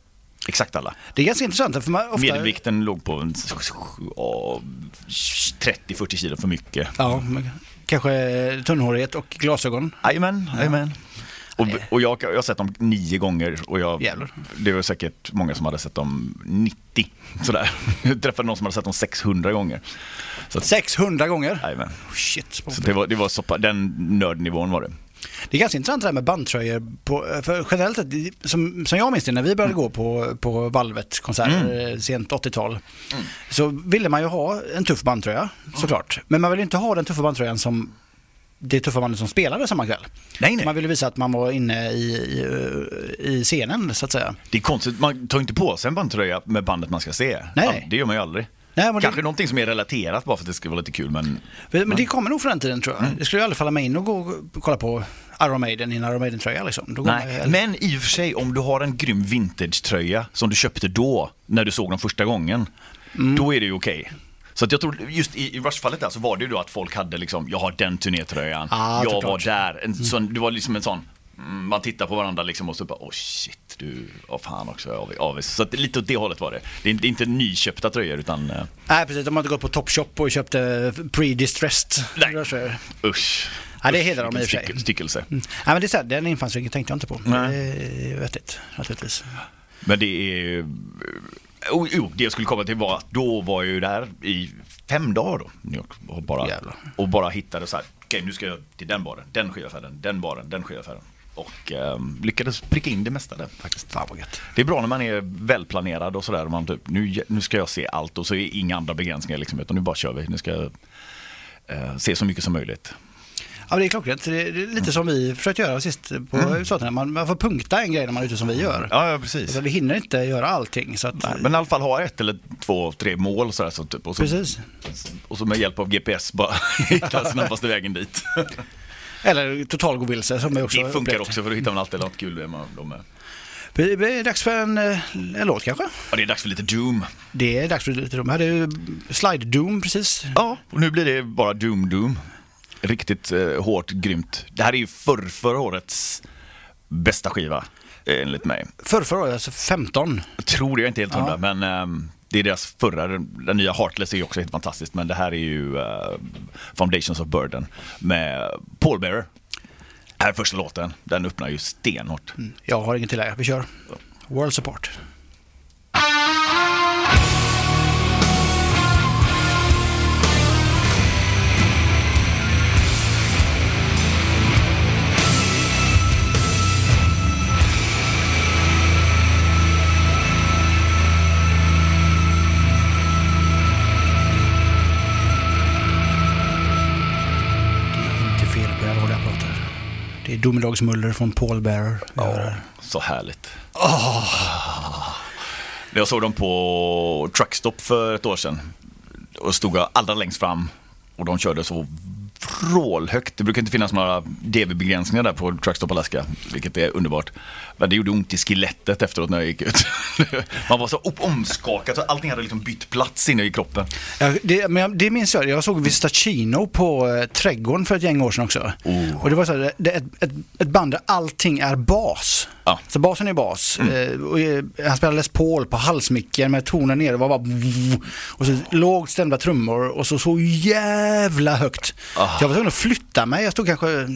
Exakt alla. Det är ganska intressant. För man ofta... Medelvikten låg på en, ja, 30-40 kilo för mycket. Ja, men kanske tunnhårighet och glasögon. Jajamän, jajamän. Och, och jag, jag har sett dem nio gånger och jag, Jävlar. det var säkert många som hade sett dem 90. Sådär. [LAUGHS] Jag träffade någon som hade sett dem 600 gånger. Så, att- 600 gånger. jajamän. Oh, shit. Så det var, det var så, den nördnivån var det. Det är ganska intressant det här med bandtröjor. På, för generellt sett, som, som jag minns det, när vi började gå på, på Valvet-konserter eh, sent 80-tal, så ville man ju ha en tuff bandtröja såklart. Men man ville inte ha den tuffa bandtröjan som det tuffa bandet som spelade samma kväll. Nej, nej. Man ville visa att man var inne i, i, i scenen så att säga. Det är konstigt, man tar inte på sig en bandtröja med bandet man ska se. Nej. Ja, det gör man ju aldrig. Nej, men Kanske det, någonting som är relaterat bara för att det ska vara lite kul men men det kommer nog från den tiden tror jag. Det skulle aldrig falla mig in och gå och kolla på Iron Maiden i en Iron Maiden-tröja liksom. Går man Nej, men i och för sig om du har en grym vintage-tröja som du köpte då, när du såg dem första gången, Mm. då är det ju okej. Så att jag tror, just i, i Rush-fallet där så var det ju då att folk hade liksom, jag har den turnétröjan, Ah, jag var där. En, sån, det var liksom en sån, mm, man tittar på varandra liksom och så bara, åh shit, du, åh fan också, av, avis. Så att lite åt det hållet var det. Det är, det är inte nyköpta tröjor utan, eh, Nej precis, de har inte gått på Topshop och köpt eh, pre-distressed Nej. tröjor. usch. Ja, det hedrar dem i och för sig. styckelse. Nej men det är så här, den infallsvinkeln tänkte jag inte på. Nej. Det är vettigt naturligtvis. Men det är... Oh, jo, det jag skulle komma till var att då var jag ju där i fem dagar då. New York, och, bara, Jävlar. och bara hittade så här, okej nu ska jag till den baren, den skivaffären, den baren, den skivaffären. Och ehm, lyckades pricka in det mesta där faktiskt. Fan vad gött. Det är bra när man är välplanerad och sådär. Man typ, nu, nu ska jag se allt och så är inga andra begränsningar liksom, utan nu bara kör vi. Nu ska jag eh, se så mycket som möjligt. Ja det är klockrent. Det är lite som vi försökte göra sist på mm. USA. Man, man får punkta en grej när man är ute som vi gör. Ja, ja precis. Så vi hinner inte göra allting. Så att, Nej, men i alla fall ha ett eller två, tre mål sådär, så typ, och, så, Precis. och så med hjälp av GPS bara [LAUGHS] hitta snabbaste vägen dit. [LAUGHS] Eller total gå vilse som vi också Det funkar också för då hittar man alltid något kul med de med. Det är dags för en, eh, en låt kanske. Ja, det är dags för lite Doom. Det är dags för lite Doom. Vi hade ju Slide Doom precis. Ja, och nu blir det bara Doom Doom. Riktigt eh, hårt, grymt. Det här är ju förr, förra årets bästa skiva, eh, enligt mig. Förr, förra året, alltså 15. Jag tror det, jag är inte helt Ja. hundra, men ehm, det är deras förra, den, nya Heartless är ju också helt fantastiskt, men det här är ju uh, Foundations of Burden med Paul Bearer. Här är första låten, den öppnar ju stenhårt. Mm. Jag har inget tillägg. Vi kör. Worlds Apart. Är domedagsmuller från Paul Bearer. här. Så härligt. När jag såg dem på Truckstop för ett år sedan och stod allra längst fram och de körde så vrålhögt. Det brukar inte finnas några DB-begränsningar där på Truckstop Alaska, vilket är underbart. Men det gjorde ont i skelettet efteråt när jag gick ut. [LAUGHS] Man var så omskakad, så allting hade liksom bytt plats inne i kroppen. Ja, det, men det minns jag. Jag såg Vistacino på eh, Trädgården för ett gäng år sedan också. Oh. Och det var så här, det ett, ett, ett band där allting är bas. Ja. Mm. Så basen är bas. Eh, och, eh, han spelade Les Paul på halsmicken med tonen ner. Det var bara och så lågt stämda trummor och så så jävla högt. Ah. Så jag var tvungen att flytta mig. Jag stod kanske eh,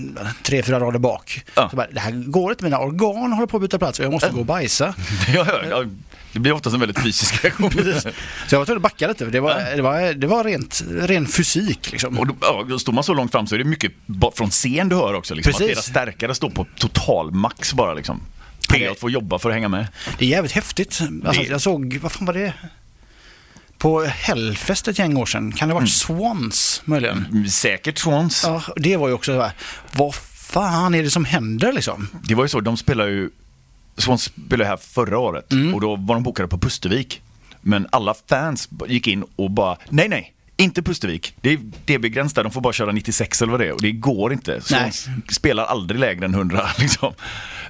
tre, fyra rader bak. Så bara, det här går inte. Mina organ håller på att byta plats och jag måste gå och bajsa. [LAUGHS] Jag hör, det blir ofta en väldigt fysisk [LAUGHS] reaktion. Så jag var tvungen att backa lite. för Det var, det var, det var rent, ren fysik liksom. Och då, ja, står man så långt fram så är det mycket från scen du hör också. Liksom, att deras stärkare står på total max bara. Liksom. P8 får jobba för att hänga med. Det är jävligt häftigt. Alltså, Det- Jag såg, vad fan var det? På Hellfest ett gäng år sedan. Kan det ha varit Swans möjligen? Mm, Säkert Swans. Ja, det var ju också så här, vad fan är det som händer liksom? Det var ju så, de spelade ju, Swans spelade här förra året Mm. och då var de bokade på Pustervik. Men alla fans gick in och bara, nej nej, inte Pustervik. Det är DB-gräns där, de får bara köra 96 eller vad det är och det går inte. Swans spelar aldrig lägre än 100 [LAUGHS] liksom.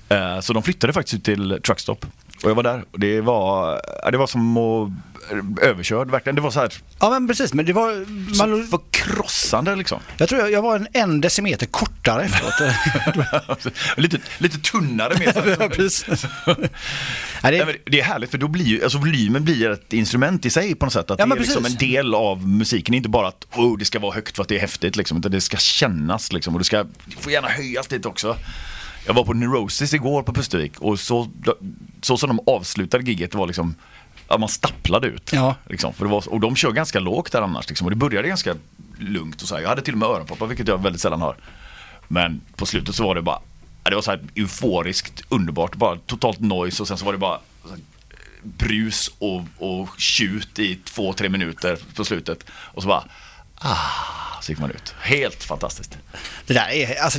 Eh, Så de flyttade faktiskt ut till Truckstop. Och jag var där och det var, det var som att överkörd verkligen. Det var så här Ja men precis, men det var... Man, förkrossande liksom. jag tror jag, jag var en, en decimeter kortare efteråt. [LAUGHS] lite, lite tunnare med [LAUGHS] sig. Ja, precis. [LAUGHS] Nej, det, det är härligt för då blir ju, alltså volymen blir ett instrument i sig på något sätt. Att Ja, det är liksom en del av musiken, inte bara att oh, det ska vara högt för att det är häftigt liksom, utan det ska kännas liksom och det ska, det får gärna höjas lite också. Jag var på Neurosis igår på Pustervik och så, så som de avslutade giget var liksom Ja, man stapplade ut. Ja. Liksom, för det var, och de kör ganska lågt där annars. Liksom, och det började ganska lugnt. Och så här. Jag hade till och med öronproppar, vilket jag väldigt sällan har. Men på slutet så var det bara, det var så här euforiskt underbart. Bara totalt noise och sen så var det bara brus och, och tjut i två, tre minuter på slutet. Och så bara, ah, så gick man ut. Helt fantastiskt. det där är, alltså,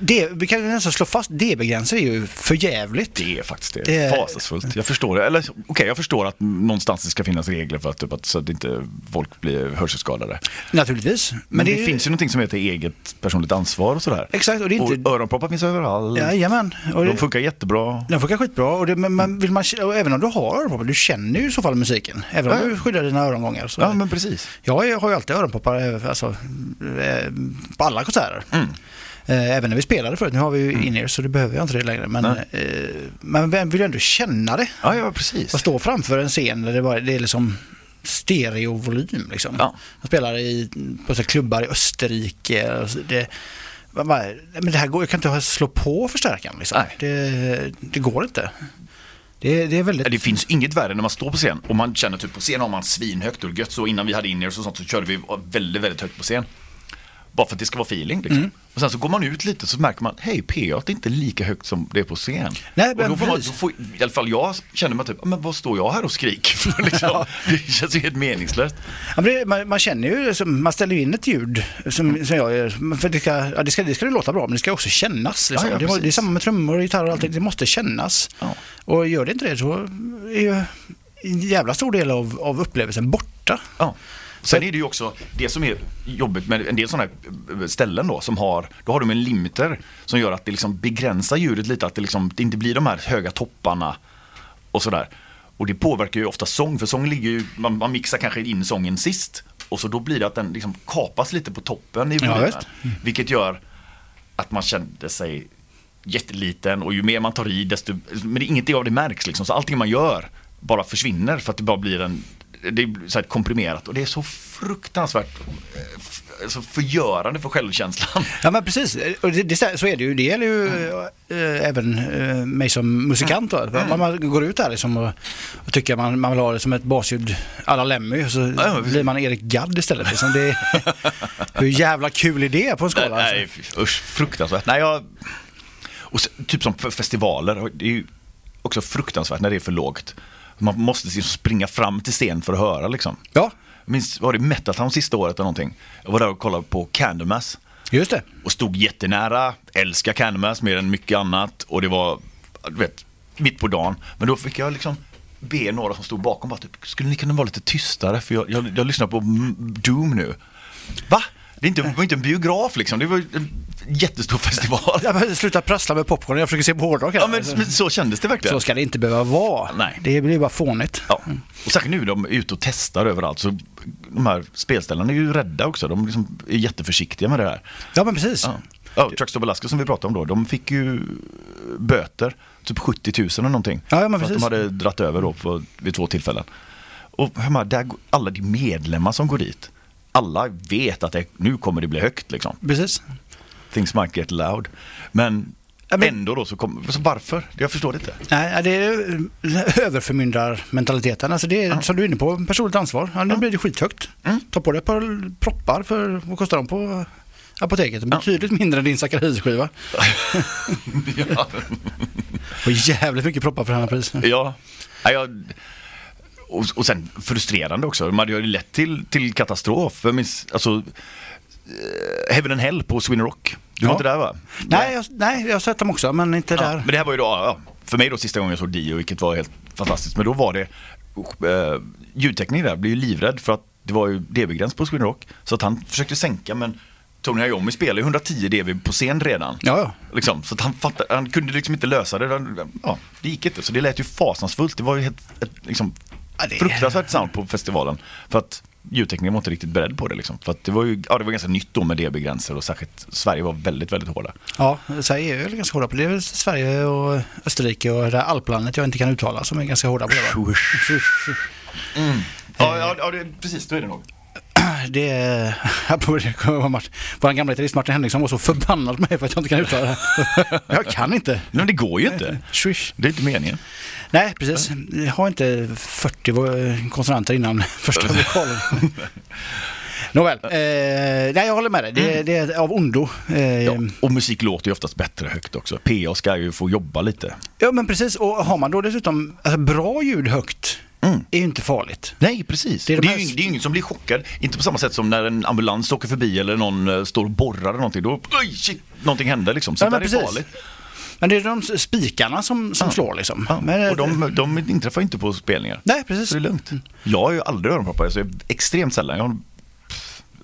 det, vi kan nästan slå fast, DB-gränser är ju för jävligt. Det är faktiskt det. Det är- Fasansfullt. Jag förstår det. Eller okej, jag förstår att någonstans det ska finnas regler för att, typ, att så att inte folk blir hörselskadade. Naturligtvis. Men, det, är ju- finns ju någonting som heter eget personligt ansvar och sådär. Exakt, och det inte... Och öronproppar finns överallt. Jajamän. Och De det, funkar jättebra. den funkar skitbra. Och, det, men man, vill man, även om du har öronproppar, du känner ju i så fall musiken. Även om Ja. du skyddar dina örongångar. Så. Ja, men precis. Jag har ju alltid öronproppar eh, alltså, eh, på alla konserter. Mm. Eh, Även när vi spelade förut. Nu har vi ju in-ear så det behöver jag inte det längre. Men eh, man vill ju ändå känna det. Ja, ja, precis. Att stå framför en scen där det, bara, det är liksom stereovolym. Liksom. Ja. De spelar i, på så klubbar i Österrike. Det, man bara, men det här går, jag kan inte slå på förstärkaren. Liksom. Det, det går inte. Det, det är väldigt... Det finns inget värre när man står på scen och man känner typ på scen har man svinhögt och gött så innan vi hade in och sånt så körde vi väldigt, väldigt högt på scen. Bara för att det ska vara feeling liksom. Mm. Och sen så går man ut lite så märker man, hej P8 är inte lika högt som det är på scen. Nej, och då får man, då får, I alla fall jag känner mig typ, men vad står jag här och skriker för [LAUGHS] liksom? Det känns ju helt meningslöst. Ja, det, man, man känner ju, man ställer ju in ett ljud som, som jag gör. För det ska, ja, det, ska, det ska det låta bra men det ska också kännas. Liksom. Ja, det, det är samma med trummor och gitarr och allting, det måste kännas. Och gör det inte det så är ju en jävla stor del av, av upplevelsen borta. Ja. Sen är det ju också det som är jobbigt med en del sådana här ställen då som har, då har de en limiter som gör att det liksom begränsar ljudet lite, att det, liksom, det inte blir de här höga topparna och sådär. Och det påverkar ju ofta sång, för sång ligger ju, man, man mixar kanske in sången sist och så då blir det att den liksom kapas lite på toppen i Ja, volymen. visst. vilket gör att man kände sig jätteliten och ju mer man tar i desto, men det, ingenting av det märks liksom. Så allting man gör bara försvinner för att det bara blir en, det är så här komprimerat och det är så fruktansvärt eh, alltså förgörande för självkänslan. Ja men precis, och det, det, så är det ju. Det gäller ju eh, även eh, mig som musikant. Då. Man, man går ut där liksom och, och tycker man, man vill ha det som ett basljud à la Lemmy och så men- blir man Erik Gadd istället. Liksom. Det, hur [LAUGHS] jävla kul är det på en skala? alltså? Nej, usch, fruktansvärt. Nej, jag, och så, typ som festivaler, det är ju också fruktansvärt när det är för lågt. Man måste liksom springa fram till scen för att höra liksom. Ja, Jag minns, var det Metal Town sista året eller någonting? Jag var där och kollade på Candlemass. Just det. och stod jättenära, älskar Candlemass mer än mycket annat och det var, du vet, mitt på dagen. Men då fick jag liksom be några som stod bakom bara typ, skulle ni kunna vara lite tystare för jag, jag, jag lyssnar på Doom nu. Va? Det, är inte, var inte en biograf liksom, det var en jättestor festival. Ja, sluta prassla med popcorn, jag försöker se på hårdrock. Ja men, men så kändes det verkligen. Så ska det inte behöva vara. Nej. Det blir bara fånigt. Ja. Och särskilt nu de är ute och testar överallt så de här spelställena är ju rädda också. De liksom är jätteförsiktiga med det här. Ja, men precis. Ja. Ja, Truckstop Alaska som vi pratade om då, de fick ju böter, typ 70 000 eller någonting. Ja, ja, för att de hade dratt över då på, vid två tillfällen. Och hör man, där, alla de medlemmar som går dit, alla vet att det, nu kommer det bli högt liksom. Precis. Things might get loud. Men, men- ändå då så kommer, så varför? Jag förstår det inte. Nej, det är eh, överförmyndarmentaliteten. Alltså det är som du är inne på, personligt ansvar. Ja, nu blir det skithögt. Mm. Ta på dig ett par proppar för vad kostar de på apoteket? Betydligt mindre än din sackaridskiva. [LAUGHS] ja. Och jävligt mycket proppar för den här priset. Ja, ja jag, och, och sen frustrerande också. De hade ju lett till, till katastrof. Jag minns, alltså, eh, Heaven and Hell på Sweden Rock. Du var Ja. inte där va? Nej, jag, nej, jag har sett dem också, men inte Ja, där. men det här var ju då, ja, för mig då sista gången jag såg Dio, vilket var helt fantastiskt. Men då var det, eh, ljudtekniker där blev ju livrädd för att det var ju dB-gräns på Sweden Rock. Så att han försökte sänka men Tony Iommi spelar ju 110 dB på scen redan. Ja, ja. Liksom, så han, fattade, han kunde liksom inte lösa det. Ja, det gick inte. Så det lät ju fasansfullt. Det var ju helt, ett, liksom, Ja, det- fruktansvärt sound på festivalen. För att ljudteknikerna var inte riktigt beredd på det. Liksom. För att det var ju ja, det var ganska nytt då med dB-gränser och särskilt Sverige var väldigt, väldigt hårda. Ja, Sverige är ju ganska hårda på det. Det är väl Sverige och Österrike och det där alplandet jag inte kan uttala som är ganska hårda på det. Va? Ja, ja, ja det, precis. Då är det nog. [CLEARS THROAT] Det är... [LAUGHS] Vår gamla gitarrist Martin Henriksson var så förbannad på mig för att jag inte kan uttala det. [LAUGHS] Jag kan inte. Nej, men det går ju inte. Swish. Det är inte meningen. Nej, precis. Jag har inte 40 vo- konsonanter innan [LAUGHS] första vokalen. Nåväl, eh, nej jag håller med dig. Det, det är av ondo. Eh, Ja. ja. Och musik låter ju oftast bättre högt också. PA ska ju få jobba lite. men precis. Och har man då dessutom alltså, bra ljud högt Mm. är ju inte farligt. Nej, precis. Det Det är är, de här- ju, ing- det är ju ingen som blir chockad. Inte på samma sätt som när en ambulans åker förbi eller någon eh, står och borrar eller någonting. Då, oj, shit, någonting händer liksom. Så Ja, men är farligt. Men det är de spikarna som, som slår liksom. Ja. Men, och de, de inträffar inte på spelningar. Nej, precis. Så det är lugnt. Jag har ju aldrig öronproppar, så jag är extremt sällan. Jag har,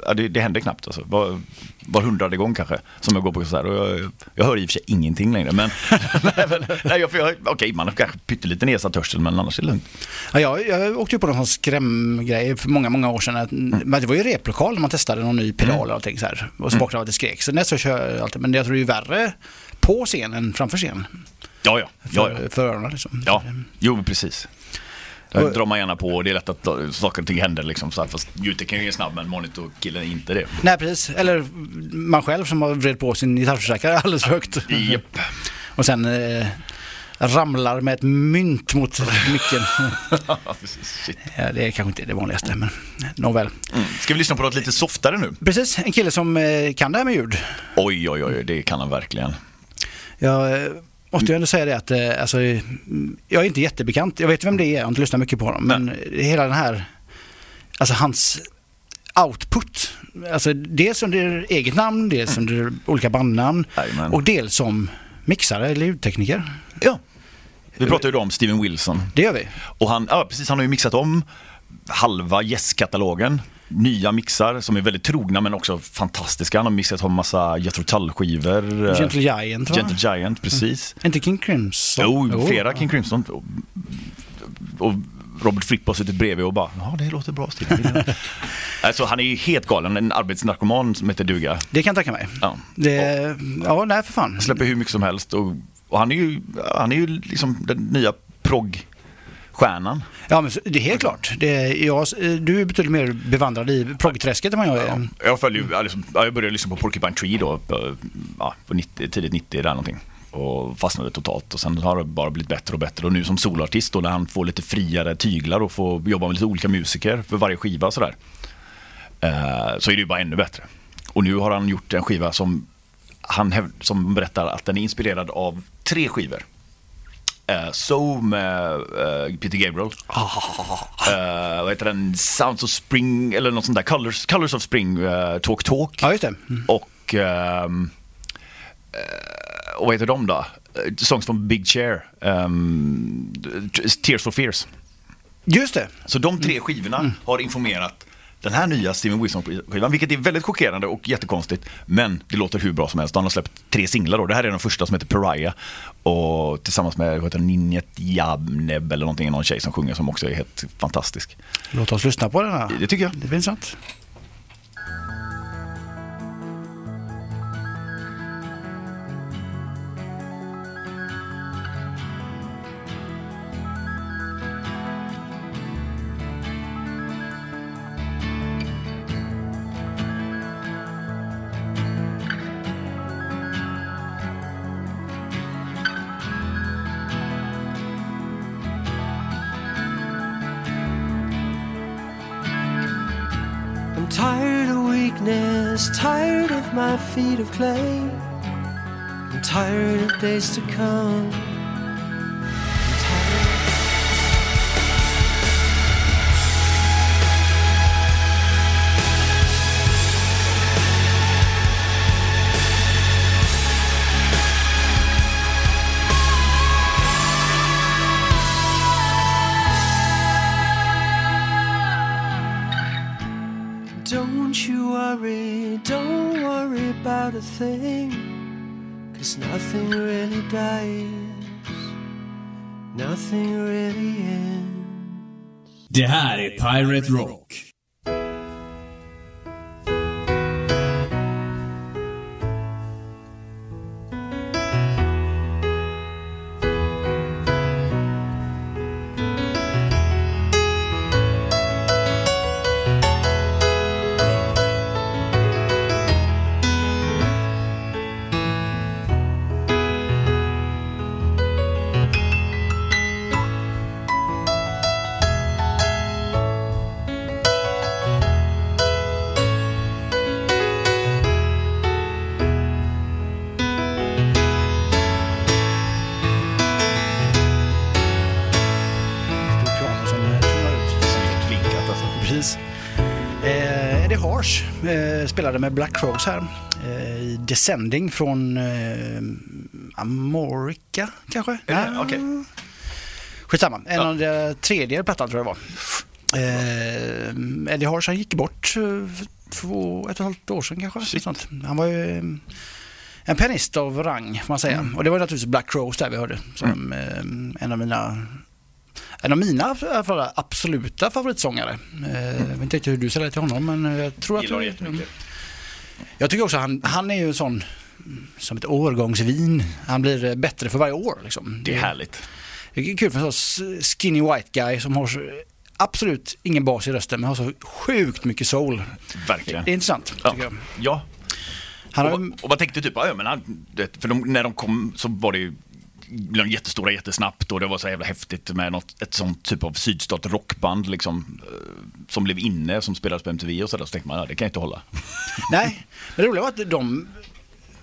ja, det, det händer knappt alltså. Var, var hundrade gång kanske som jag går på konsert. Och jag, jag hör i och för sig ingenting längre. Men, [LAUGHS] nej, men nej, jag, jag, okej, man har kanske pyttelite nedsatt hörsel men annars är det lugnt. Ja, jag, jag åkte ju på någon sån skrämgrej för många, många år sedan. Att, men det var ju replokal när man testade någon ny pedal eller någonting så här. Och så vaknade jag att det skrek. Så nästa kör jag alltid. Men jag tror det är ju värre på scen än framför scen. Ja, ja. För, ja, ja. för öronen liksom. ja. Jo, precis. Där Och- drar man gärna på och det är lätt att saker och ting händer liksom. Så här, fast ljudteknikern är snabb men monitorkillen är inte det. Nej, precis. Eller man själv som har vred på sin gitarrförstärkare [LAUGHS] alldeles för högt. Japp. Och sen eh, ramlar med ett mynt mot micken. [LAUGHS] Ja, det är kanske inte det vanligaste, men nåväl. Mm. Ska vi lyssna på något lite softare nu? Precis, en kille som eh, kan det här med ljud. Oj, oj, oj, det kan han verkligen. Jag eh, måste ju ändå säga det att eh, alltså, jag är inte jättebekant. Jag vet vem det är, jag har inte lyssnat mycket på honom. Men hela den här, alltså hans output. Alltså dels under eget namn, dels under olika bandnamn Jajamän. och dels som mixare eller ljudtekniker. Ja. Vi pratade ju då om Steven Wilson. Det gör vi. Och han, ja, precis, han har ju mixat om halva Yes-katalogen. Nya mixar som är väldigt trogna men också fantastiska. Han har mixat om massa Jethro Tull-skivor. Gentle Giant va? Gentle Giant, precis. Inte King Crimson? Jo, flera King Crimson. Och, och Robert Fripp har suttit bredvid och bara, ja det låter bra Steven. [LAUGHS] alltså han är ju helt galen, en arbetsnarkoman som heter duga. Det kan jag tänka mig. Ja. Det, ja, nej för fan. släpper hur mycket som helst och, och han är ju, han är ju liksom den nya prog-stjärnan. Ja, men det är helt klart. Det, är- jag, du är betydligt mer bevandrad i proggträsket än vad jag är. Jag, följer, ju- ja, liksom, ja, jag började lyssna på Porcupine Tree då, på, ja, på 90, tidigt 90 där någonting. Och fastnade totalt och sen har det bara blivit bättre och bättre. Och nu som solartist då när han får lite friare tyglar och får jobba med lite olika musiker för varje skiva sådär. Eh, så är det ju bara ännu bättre. Och nu har han gjort en skiva som han som berättar att den är inspirerad av tre skivor. Uh, so med eh, Peter Gabriel. Eh, vad heter den? Sounds of Spring eller något sånt där. Colors, Colors of Spring, eh, Talk Talk. Ja, just det. Mm. Och och, eh, och vad heter de då? Eh, Songs från Big Chair, ehm, Tears for Fears. Just det. Så de tre skivorna har informerat den här nya Steven Wilson-skivan, vilket är väldigt chockerande och jättekonstigt. Men det låter hur bra som helst. De har släppt tre singlar då. Det här är den första som heter Pariah. Och tillsammans med heter, Ninjet Jabneb eller någonting, någon tjej som sjunger som också är helt fantastisk. Låt oss lyssna på den här. Det tycker jag. Det blir intressant. Feet of clay. I'm tired of days to come. About a thing. Cause nothing really dies, nothing really ends. Det här är Pirate Rock. Med Black Crows här eh, Descending från eh, Amorica kanske? Det? Okej. Skitsamma, en Ja. av de tredje plattan tror jag det var. Eh, Eddie Harsh gick bort eh, för två, ett och ett halvt år sedan kanske. Sånt. Han var ju eh, en pianist av rang får man säga. Mm. Och det var naturligtvis Black Crows där vi hörde som eh, en av mina en av mina absoluta favoritsångare. Eh, Jag vet inte riktigt hur du ställer dig till honom men jag tror Gillar att... det jättemycket. Jag tycker också han, han är ju sån som ett årgångsvin. Han blir eh, bättre för varje år. Liksom. Det är härligt. Det är kul för en sån skinny white guy som har så, absolut ingen bas i rösten men har så sjukt mycket soul. Verkligen. Det är intressant Ja. tycker jag. ja. Han har, Och, och man tänkte typ, ja men han- för de, när de kom så var det ju blev de jättestora jättesnabbt och det var så jävla häftigt med något, ett sånt typ av sydstat rockband liksom, eh, som blev inne, som spelades på MTV och sådär. Så tänkte man, ja, det kan inte hålla. [LAUGHS] nej, men det roliga var att de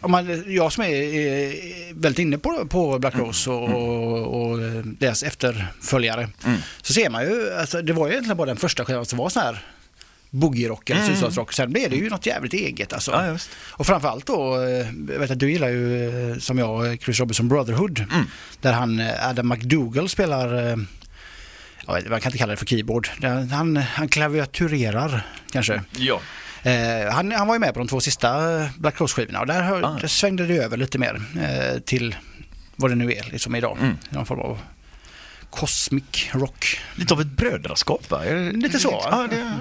om man, jag som är, är väldigt inne på, på Black Rose och, och, och deras efterföljare så ser man ju, alltså, det var ju egentligen bara den första skivan som var så här boogie-rock eller sydstatsrock. Sen blev det ju något jävligt eget alltså. Ja, just. Och framförallt då, eh, jag vet att du gillar ju eh, som jag Chris Robinson Brotherhood. Där han, eh, Adam McDougall spelar, eh, vet, man kan inte kalla det för keyboard. Han, han klaviaturerar kanske. Ja. Eh, han, han var ju med på de två sista eh, Black Cross-skivorna och där, hör, Ah. där svängde det över lite mer eh, till vad det nu är liksom idag. Mm. Någon form av cosmic rock. Lite av ett brödraskap va? Lite så? Ja, det,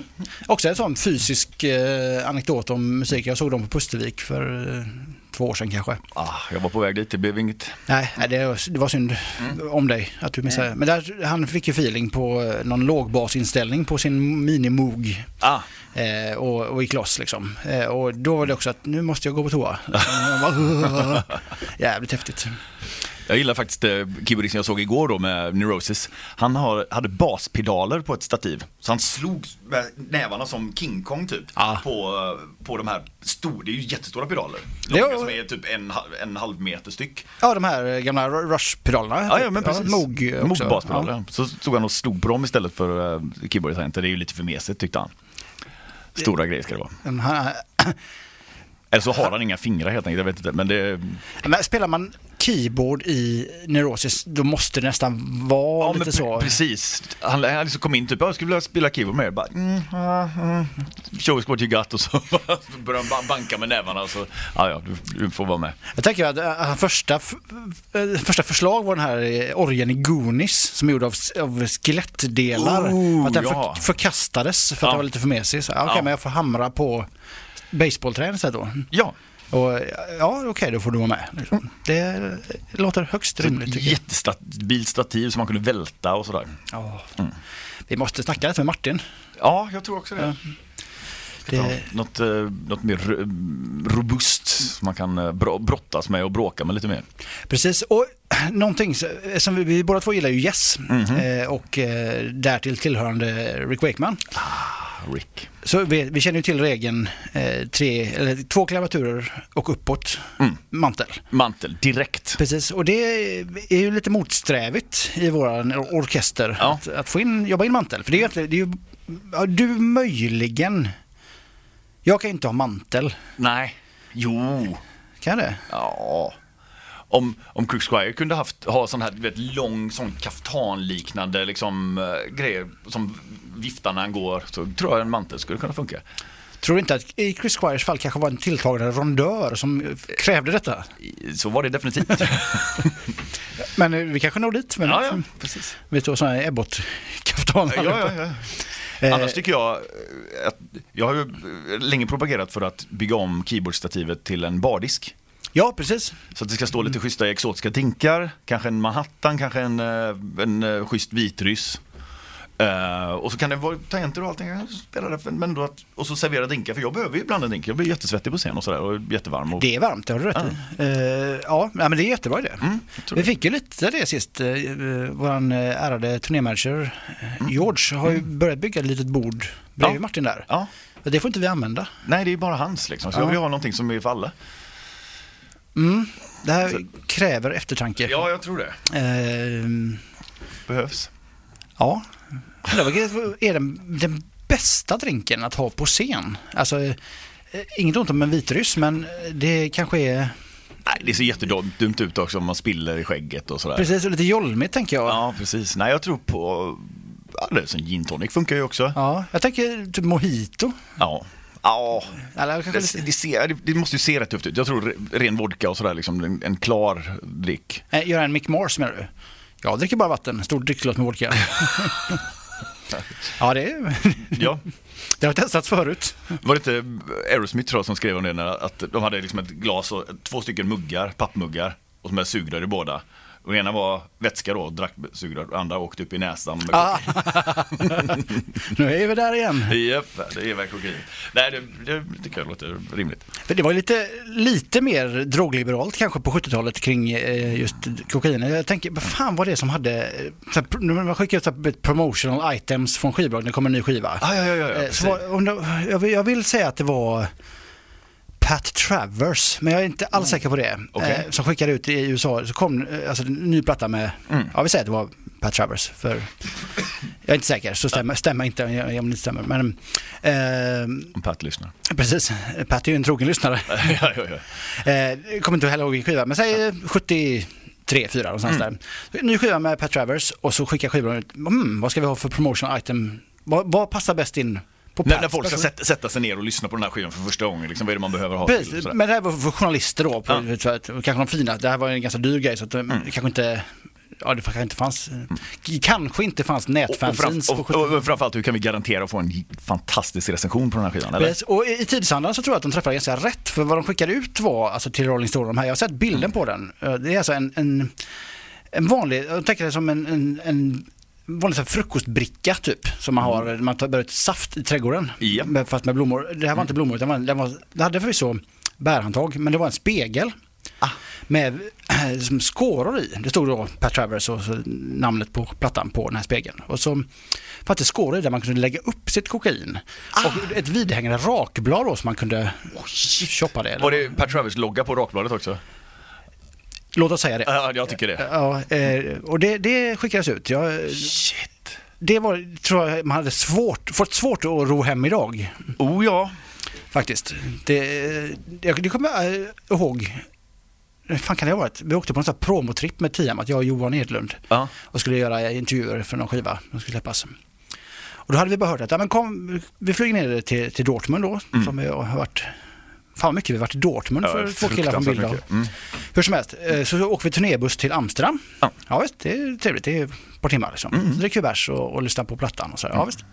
Också en sån fysisk eh, anekdot om musik. Jag såg dem på Pustervik för eh, två år sedan kanske. ah, jag var på väg dit, det blev inget. Nej, det, var- det var synd om dig att du missade. det. Men där, han fick ju feeling på eh, någon lågbasinställning på sin mini-Moog. Ah, Eh, och, och gick loss liksom. Eh, och då var det också att nu måste jag gå på toa. [LAUGHS] [LAUGHS] Jävligt häftigt. Jag gillar faktiskt eh, keyboardisten jag såg igår då med Neurosis. Han har, hade baspedaler på ett stativ. Så han slog med nävarna som King Kong typ. Ah. På, eh, på de här stor, det är ju jättestora pedaler. Långa var- som är typ en, en halv meter styck. Ja, de här gamla Rush-pedalerna. Ja, ja men precis. Också. Moog baspedaler. Ja. Så stod han och slog på dem istället för uh, keyboarddesign. Det är ju lite för mesigt tyckte han. Stora grejer ska det vara. [CLEARS THROAT] Eller så har han inga fingrar helt enkelt, jag vet inte. Men det... Men spelar man keyboard i Neurosis, då måste det nästan vara Ja, lite så. pre- precis. Han, han liksom kom in typ, jag skulle vilja spela keyboard med er. Bara, mm, ah, mm. Show us what you got och så [LAUGHS] började han ba- banka med nävarna och så, ja ja, du, du får vara med. Jag tänker att äh, hans första, äh, första förslag var den här eh, orgeln i Goonies som är gjord av, av skelettdelar. Oh, att den ja. för, förkastades för att Ja. den var lite för mesig. Okej, Ja. men jag får hamra på baseballträn istället då. Ja, Och ja, okej, då får du vara med. Liksom. Det låter högst rimligt jag. jättestabilt stativ som man kunde välta och sådär. Ja. Vi måste snacka lite med Martin. Ja, jag tror också det. Det, Ja, något, eh, något mer ro- robust som man kan eh, bro- brottas med och bråka med lite mer. Precis, och [CLEARS THROAT] någonting som vi, vi båda två gillar ju Yes Mhm. eh, och därtill tillhörande Rick Wakeman. Rick. Så vi, vi känner ju till regeln eh, tre, eller två klavaturer och uppåt Mm. mantel. Mantel, direkt. Precis, och det är ju lite motsträvigt i or- orkester Ja. att, att få in, jobba in mantel. För det är ju, det är ju ja, du möjligen, jag kan ju inte ha mantel, Nej. Jo. kan jag det? Ja. Om, om Crook Squire kunde haft, ha sån här vet, lång sån kaftanliknande liksom, eh, grejer som viftar när han går så tror jag en mantel skulle kunna funka. Tror du inte att i Chris Squires fall kanske var en tilltagande rondör som krävde detta? Så var det definitivt. [LAUGHS] Men eh, vi kanske når dit. Men ja, ja, precis. Vi står sådana här Ebbot-kaftan. Ja, ja, ja. Eh, Annars tycker jag eh, att jag har ju länge propagerat för att bygga om keyboardstativet till en bardisk. Ja, precis. Så att det ska stå lite schyssta exotiska drinkar, kanske en Manhattan, kanske en, eh, en eh, schysst vitryss. Eh, och så kan det vara tangenter och allting, jag spelar det, men då att, och så servera drinkar, för jag behöver ju ibland en drink, jag blir jättesvettig på scen och sådär och jättevarm. Och, Det är varmt, det har du rätt i. Eh, ja, men det är jättebra idé. Mm, Vi det. fick ju lite det sist. Uh, våran uh, ärade turnémanager eh, George har ju börjat bygga ett litet bord bredvid Mm. Ja. Martin där. Ja, Det får inte vi använda. nej det är bara hans liksom, så Ja. jag vill ha någonting som är för alla. Mm. Det här Så- kräver eftertanke. Ja, jag tror det. Eh, Behövs. ja. Undrar Vad är den, den bästa drinken att ha på scen? Alltså, eh, inget ont om en vitryss, men det kanske är Nej, det ser jättedumt ut också om man spiller i skägget och sådär. precis och lite jolmigt tänker jag. Ja, precis. Nej, jag tror på... Ja, det är som gin tonic funkar ju också. Ja, jag tänker typ mojito. Ja. Ja, det, ser, det, det måste ju se rätt tufft ut. Jag tror re- ren vodka och sådär, liksom, en, en klar drick. eh, göra en Mick Mars menar du? Jag dricker bara vatten, stort dricksglas med vodka. [LAUGHS] ja, det, är, Ja. [LAUGHS] det har testats förut. Var det inte Aerosmith tror jag som skrev om det, när, att de hade liksom ett glas och två stycken muggar, pappmuggar, och som är sugrör i båda. Och den ena var vätska då, drack sugrör, och andra åkte upp i näsan. Med Ah. [LAUGHS] nu är vi där igen. Japp, det är väl kokain. Nej, det, det tycker jag låter rimligt. För det var lite, lite mer drogliberalt kanske på 70-talet kring eh, just kokain. Jag tänker, vad fan var det som hade, när man skickar ut promotional items från skivbolag när det kommer en ny skiva. Ah, ja, ja, ja, ja, Eh, var, jag, jag vill säga att det var Pat Travers, men jag är inte alls säker på det. Okej. Eh, som skickade ut i USA, så kom eh, alltså, en ny platta med, Mm. ja vi säger att det var Pat Travers. För jag är inte säker, så stämmer, stämmer inte om det inte stämmer. Men, eh, Om Pat lyssnar. precis, Pat är ju en trogen lyssnare. [LAUGHS] ja, ja, ja. Eh, kommer inte heller ihåg vilken skiva, men säg 73, 4 någonstans Mm. där. Ny skiva med Pat Travers och så skickar skivbolagen ut, mm, vad ska vi ha för promotional item? Vad, vad passar bäst in När, när folk ska Alltså, sätta, sätta sig ner och lyssna på den här skivan för första gången, liksom, vad är det man behöver ha? till, Precis, sådär. men det här var för journalister då, på, Ja. Mm. så att, kanske de fina, det här var en ganska dyr grej så att det kanske inte Ja, det kanske inte fanns, kanske inte fanns och, och, nätfanzines och, 70 och, och framförallt, hur kan vi garantera att få en fantastisk recension på den här skivan? Eller? Precis, Och i tidsandan så tror jag att de träffade ganska rätt. För vad de skickade ut var, alltså till Rolling Stone, de här, jag har sett bilden på den. Eh, Det är alltså en, en, en vanlig, jag tänker det som en, en, en vanlig frukostbricka typ. Som man har, man tar ut saft i trädgården. Ja. Med, fast med blommor. Det här var inte blommor, utan det var, det, var, det hade förvisso bärhandtag, men det var en spegel. Med eh, [CLEARS THROAT] som skåror i. Det stod då Pat Travers och namnet på plattan på den här spegeln. Och så fanns det skåror i där man kunde lägga upp sitt kokain. Och ett vidhängande rakblad då som man kunde shoppa det. Var det Per Travers logga på rakbladet också? Låt oss säga det. Ja, jag tycker det. Ja, eh, och det, det skickades ut. Jag, Shit. det var, tror jag, man hade svårt, fått svårt att ro hem idag. Oh ja. Faktiskt. Det, det kommer jag eh, ihåg. Hur fan kan det ha varit? Vi åkte på en sån här promotripp med Tiamat, jag och Johan Edlund. Ja. Och skulle göra intervjuer för någon skiva som skulle släppas. Och då hade vi bara hört att ja, men kom, vi flög ner till, till Dortmund då. Som vi har varit Fan vad mycket vi varit i Dortmund för två killar från Bilda. Mm. Hur som helst, eh, så åker vi turnébuss till Amsterdam. Ja. Ja visst, det är trevligt. Det är ett par timmar liksom. Så dricker vi bärs och, och lyssnar på plattan och så. Ja visst.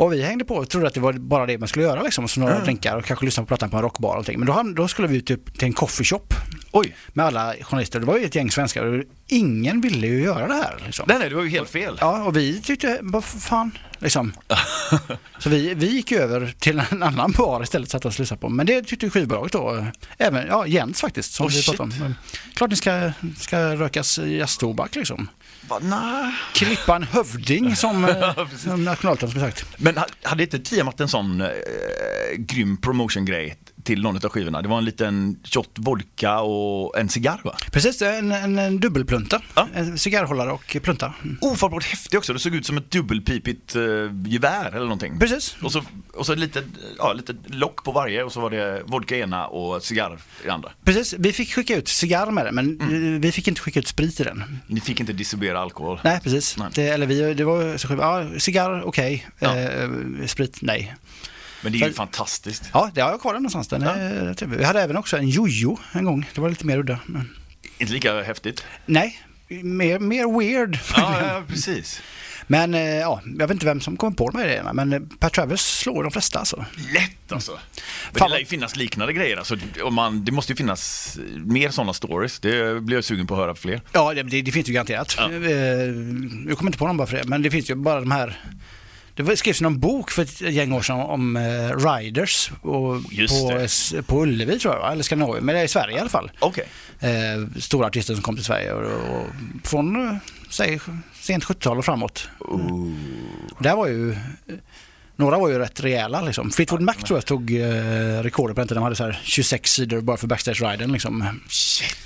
Och vi hängde på och trodde att det var bara det man skulle göra liksom. Så några drinkar och kanske lyssna på plattan på en rockbar och någonting. Men då, då skulle vi ut typ till en coffeeshop Oj. med alla journalister. Det var ju ett gäng svenskar och ingen ville ju göra det här. Liksom. Nej, nej, det var ju helt fel. Ja, och vi tyckte, vad fan, liksom. [LAUGHS] Så vi, vi gick över till en annan bar istället och satte oss och lyssnade på. Men det tyckte skivbolaget då. Även, ja, Jens faktiskt, som Oh, vi pratade om. Klart ni ska, ska rökas jazztobak liksom. Va, nej. Klippa en hövding som, [LAUGHS] eh, som nationalteatern skulle sagt. Men ha- hade inte Tiamat en sån eh, grym promotion-grej till någon av skivorna? Det var en liten shot vodka och en cigarr va? Precis, en, en, en dubbelplunta. Ja. En cigarrhållare och plunta. Mm. Ofattbart häftig också. Det såg ut som ett dubbelpipigt eh, gevär eller någonting. Precis. Och så, och så lite, ja, lite lock på varje och så var det vodka i ena och cigarr i andra. Precis, vi fick skicka ut cigarr med den men Mm. vi fick inte skicka ut sprit i den. Ni fick inte distribuera alkohol. Nej, precis. Nej. Det, eller vi, det var ja, cigarr, okej. Ja. Eh, sprit, nej. Men det är ju Så- fantastiskt. Ja, det har jag kvar den någonstans. Den är trevlig. Vi hade även också en jojo en gång. Det var lite mer udda. Men, Inte lika häftigt. nej, mer, mer weird. Ja, ja precis. Men eh, ja, jag vet inte vem som kom på de här grejerna. Men eh, Pat Travers slår de flesta alltså. Lätt alltså. Men Fan det lär ju finnas liknande grejer. Alltså, om man, det måste ju finnas mer sådana stories. Det blir jag sugen på att höra fler. Ja, det, det, finns ju garanterat. Ja. Eh, jag kommer inte på någon bara för det. Men det finns ju bara de här det skrevs någon bok för ett gäng år sedan om eh, riders och på, det. på Ullevi tror jag, eller Skandinavien, men det är i Sverige i alla fall. Okej. Eh, stora artister som kom till Sverige och, och från eh, säg, sent 70-tal och framåt. Där var ju, några var ju rätt rejäla liksom. Fleetwood Mac tror jag tog eh, rekordet på den tiden. De hade så här 26 sidor bara för backstage-riden liksom. Shit.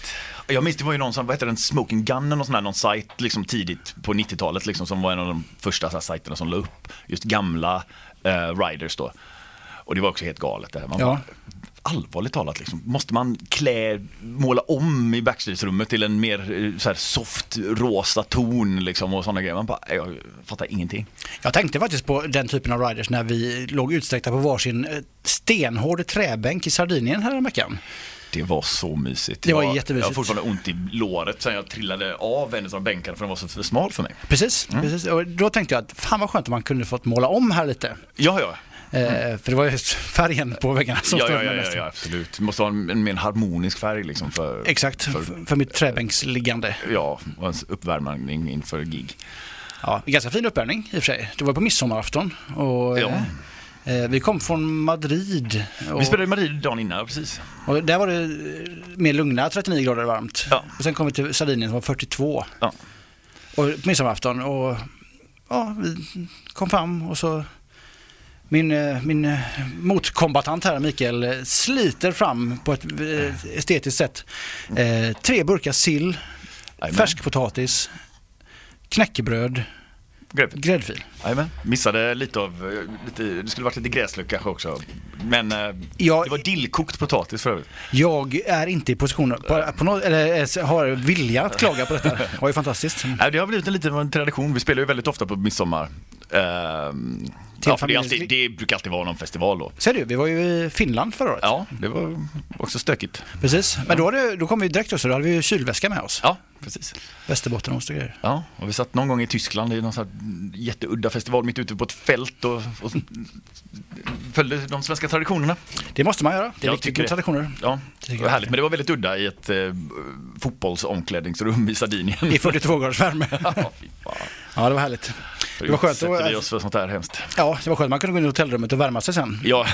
Jag minns det var ju någon som, vad heter den, Smoking Gun någon sån här, någon sajt liksom tidigt på 90-talet liksom som var en av de första så här, sajterna som la upp just gamla eh, riders då. Och det var också helt galet det här. Man Ja. bara, allvarligt talat liksom, måste man klä, måla om i backstagerummet till en mer eh, så här, soft rosa ton liksom och sådana grejer. Man bara, jag fattar ingenting. Jag tänkte faktiskt på den typen av riders när vi låg utsträckta på varsin eh, stenhård träbänk i Sardinien här veckan. Det var så mysigt. Det var jag, jättemysigt. Jag har fortfarande ont i låret sen jag trillade av en av bänkarna för den var så för smal för mig. Precis, Mm. precis. Och då tänkte jag att fan vad skönt om man kunde fått måla om här lite. Ja, ja. Eh, för det var just färgen på väggarna som Ja, störde ja, ja, mest. ja, absolut. Det måste ha en, en mer harmonisk färg liksom för, Exakt, för, för, för mitt träbänksliggande. ja, och en uppvärmning inför gig. Ja, ganska fin uppvärmning i och för sig. Det var på midsommarafton och Ja. Eh, vi kom från Madrid. Och, Vi spelade i Madrid dagen innan, precis. och där var det eh, mer lugna, 39 grader varmt. Ja. Och sen kom vi till Sardinien som var 42. Ja. Och på midsommarafton och ja, vi kom fram och så min, eh, min motkombatant här, Mikael, sliter fram på ett estetiskt sätt. Eh, tre burkar sill, färskpotatis, knäckebröd, Gräddfil. gräddfil. Jajamän. Missade lite av, eh, lite, det skulle varit lite gräslök kanske också. Men eh, Ja, det var dillkokt potatis för övrigt. Jag är inte i position, på, på något, eller eh, har vilja att klaga på detta. [LAUGHS] Det var ju fantastiskt. Det har blivit en liten tradition. Vi spelar ju väldigt ofta på midsommar. Ja, för det, alltid, det brukar alltid vara någon festival då. Ser du, vi var ju i Finland förra året. Ja, det var också stökigt. Precis, men då, hade, då kom vi direkt också, då hade vi ju kylväska med oss. Ja, precis. Västerbottenost och grejer. Ja, och vi satt någon gång i Tyskland i någon sån här jätteudda festival mitt ute på ett fält och, och följde de svenska traditionerna. Det måste man göra, det är Jag viktigt med det. traditioner. Ja, det var härligt. Men det var väldigt udda i ett eh, fotbollsomklädningsrum i Sardinien. I 42 graders värme. [LAUGHS] Ja. Ja, det var härligt. Det var skönt. Sätter vi oss för sånt här hemskt. Ja, det var skönt. Man kunde gå in i hotellrummet och värma sig sen. Ja,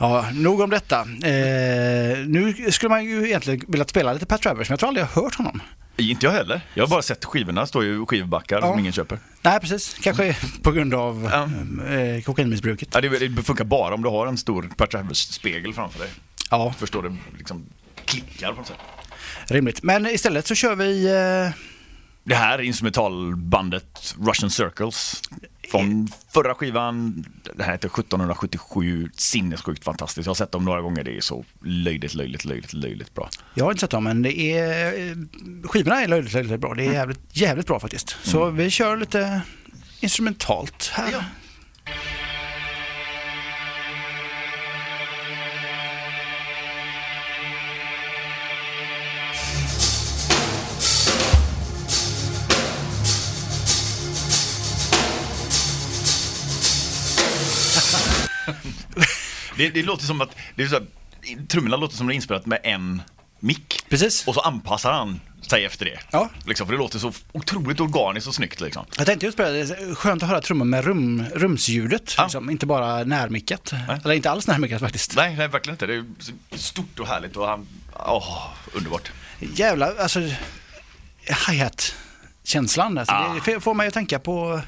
Ja, nog om detta. Eh, nu skulle man ju egentligen vilja spela lite Pat Travers, men jag tror aldrig jag har hört honom. inte jag heller. Jag har bara sett skivorna, står ju skivbackar Ja. som ingen köper. Nej, precis. Kanske på grund av Ja. eh, kokainmissbruket. Ja, det, det funkar bara om du har en stor Pat Travers-spegel framför dig. Ja, Förstår du? Liksom klickar på något sätt. rimligt. Men istället så kör vi... Eh, Det här är instrumentalbandet Russian Circles. Från förra skivan, det här heter 1777, sinnessjukt fantastiskt. Jag har sett dem några gånger, det är så löjligt, löjligt, löjligt, löjligt bra. Jag har inte sett dem men det är, eh, skivorna är löjligt, löjligt bra. Det är jävligt, jävligt bra faktiskt. Så vi kör lite instrumentalt här. Det, det låter som att, det är så här, trummorna låter som det är inspelat med en mick. Precis. Och så anpassar han sig efter det. Ja. Liksom, för det låter så otroligt organiskt och snyggt liksom. Jag tänkte just på det, det är skönt att höra trummor med rum, rumsljudet. Ja. Liksom. Inte bara närmickat. Eller inte alls närmickat faktiskt. Nej, nej, verkligen inte. Det är stort och härligt och han, åh, underbart. Jävla, alltså hi-hat-känslan. Alltså, Ah. Det får mig att tänka på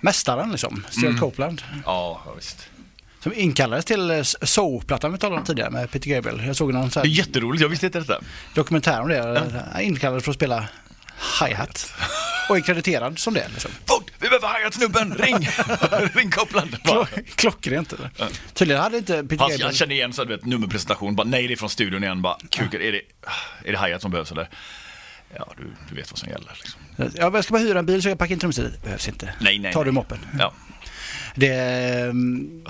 Mästaren liksom, Stuart Copeland. Ja, ja, visst. Som inkallades till eh, Soul-plattan vi talade om tidigare med Peter Gabriel. Jag såg någon sån Det är här jätteroligt, jag visste inte detta. dokumentär om det. Han inkallades för att spela hi-hat. Och är krediterad som det. Liksom. Fort, vi behöver hi-hat-snubben, ring! [LAUGHS] ring. Bara. Klo- Klockrent. eller? Tydligen hade inte Peter Fast Gabriel... jag känner igen så vet, nummerpresentation, bara nej det är från studion igen, bara kuken, är det, är det hi-hat som behövs eller? Ja, du, du vet vad som gäller liksom. Ja, jag ska bara hyra en bil så jag packar in trumsetet. Behövs inte. Nej, nej. Tar du moppen. Ja. Det, mm,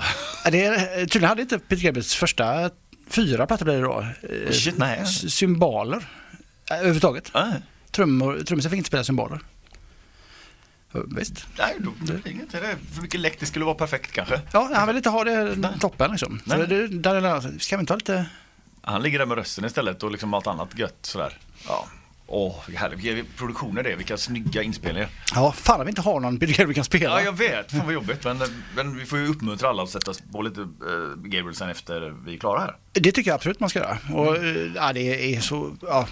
det, tydligen hade inte Peter Gabriels första fyra plattor blir det då. eh, Shit, nej. Symboler. eh, Överhuvudtaget. Trummor, trummisen fick inte spela symboler. Visst. nej, då, det är inget, det är för mycket läck, det skulle vara perfekt kanske. Ja, han vill inte ha det toppen liksom. Så Nej. det, där är ska vi inte ha lite... Han ligger där med rösten istället och liksom allt annat gött sådär. Ja. Åh, vilka härligt. Vilka produktioner det är, vilka snygga inspelningar. Ja, fan om vi inte har någon Peter Gabriel vi kan spela. Ja, jag vet. Fan vad jobbigt. Men, men vi får ju uppmuntra alla att sätta på lite uh, Gabriel sen efter vi är klara här. Det tycker jag absolut man ska göra. Och, eh, ja, det är så, ja,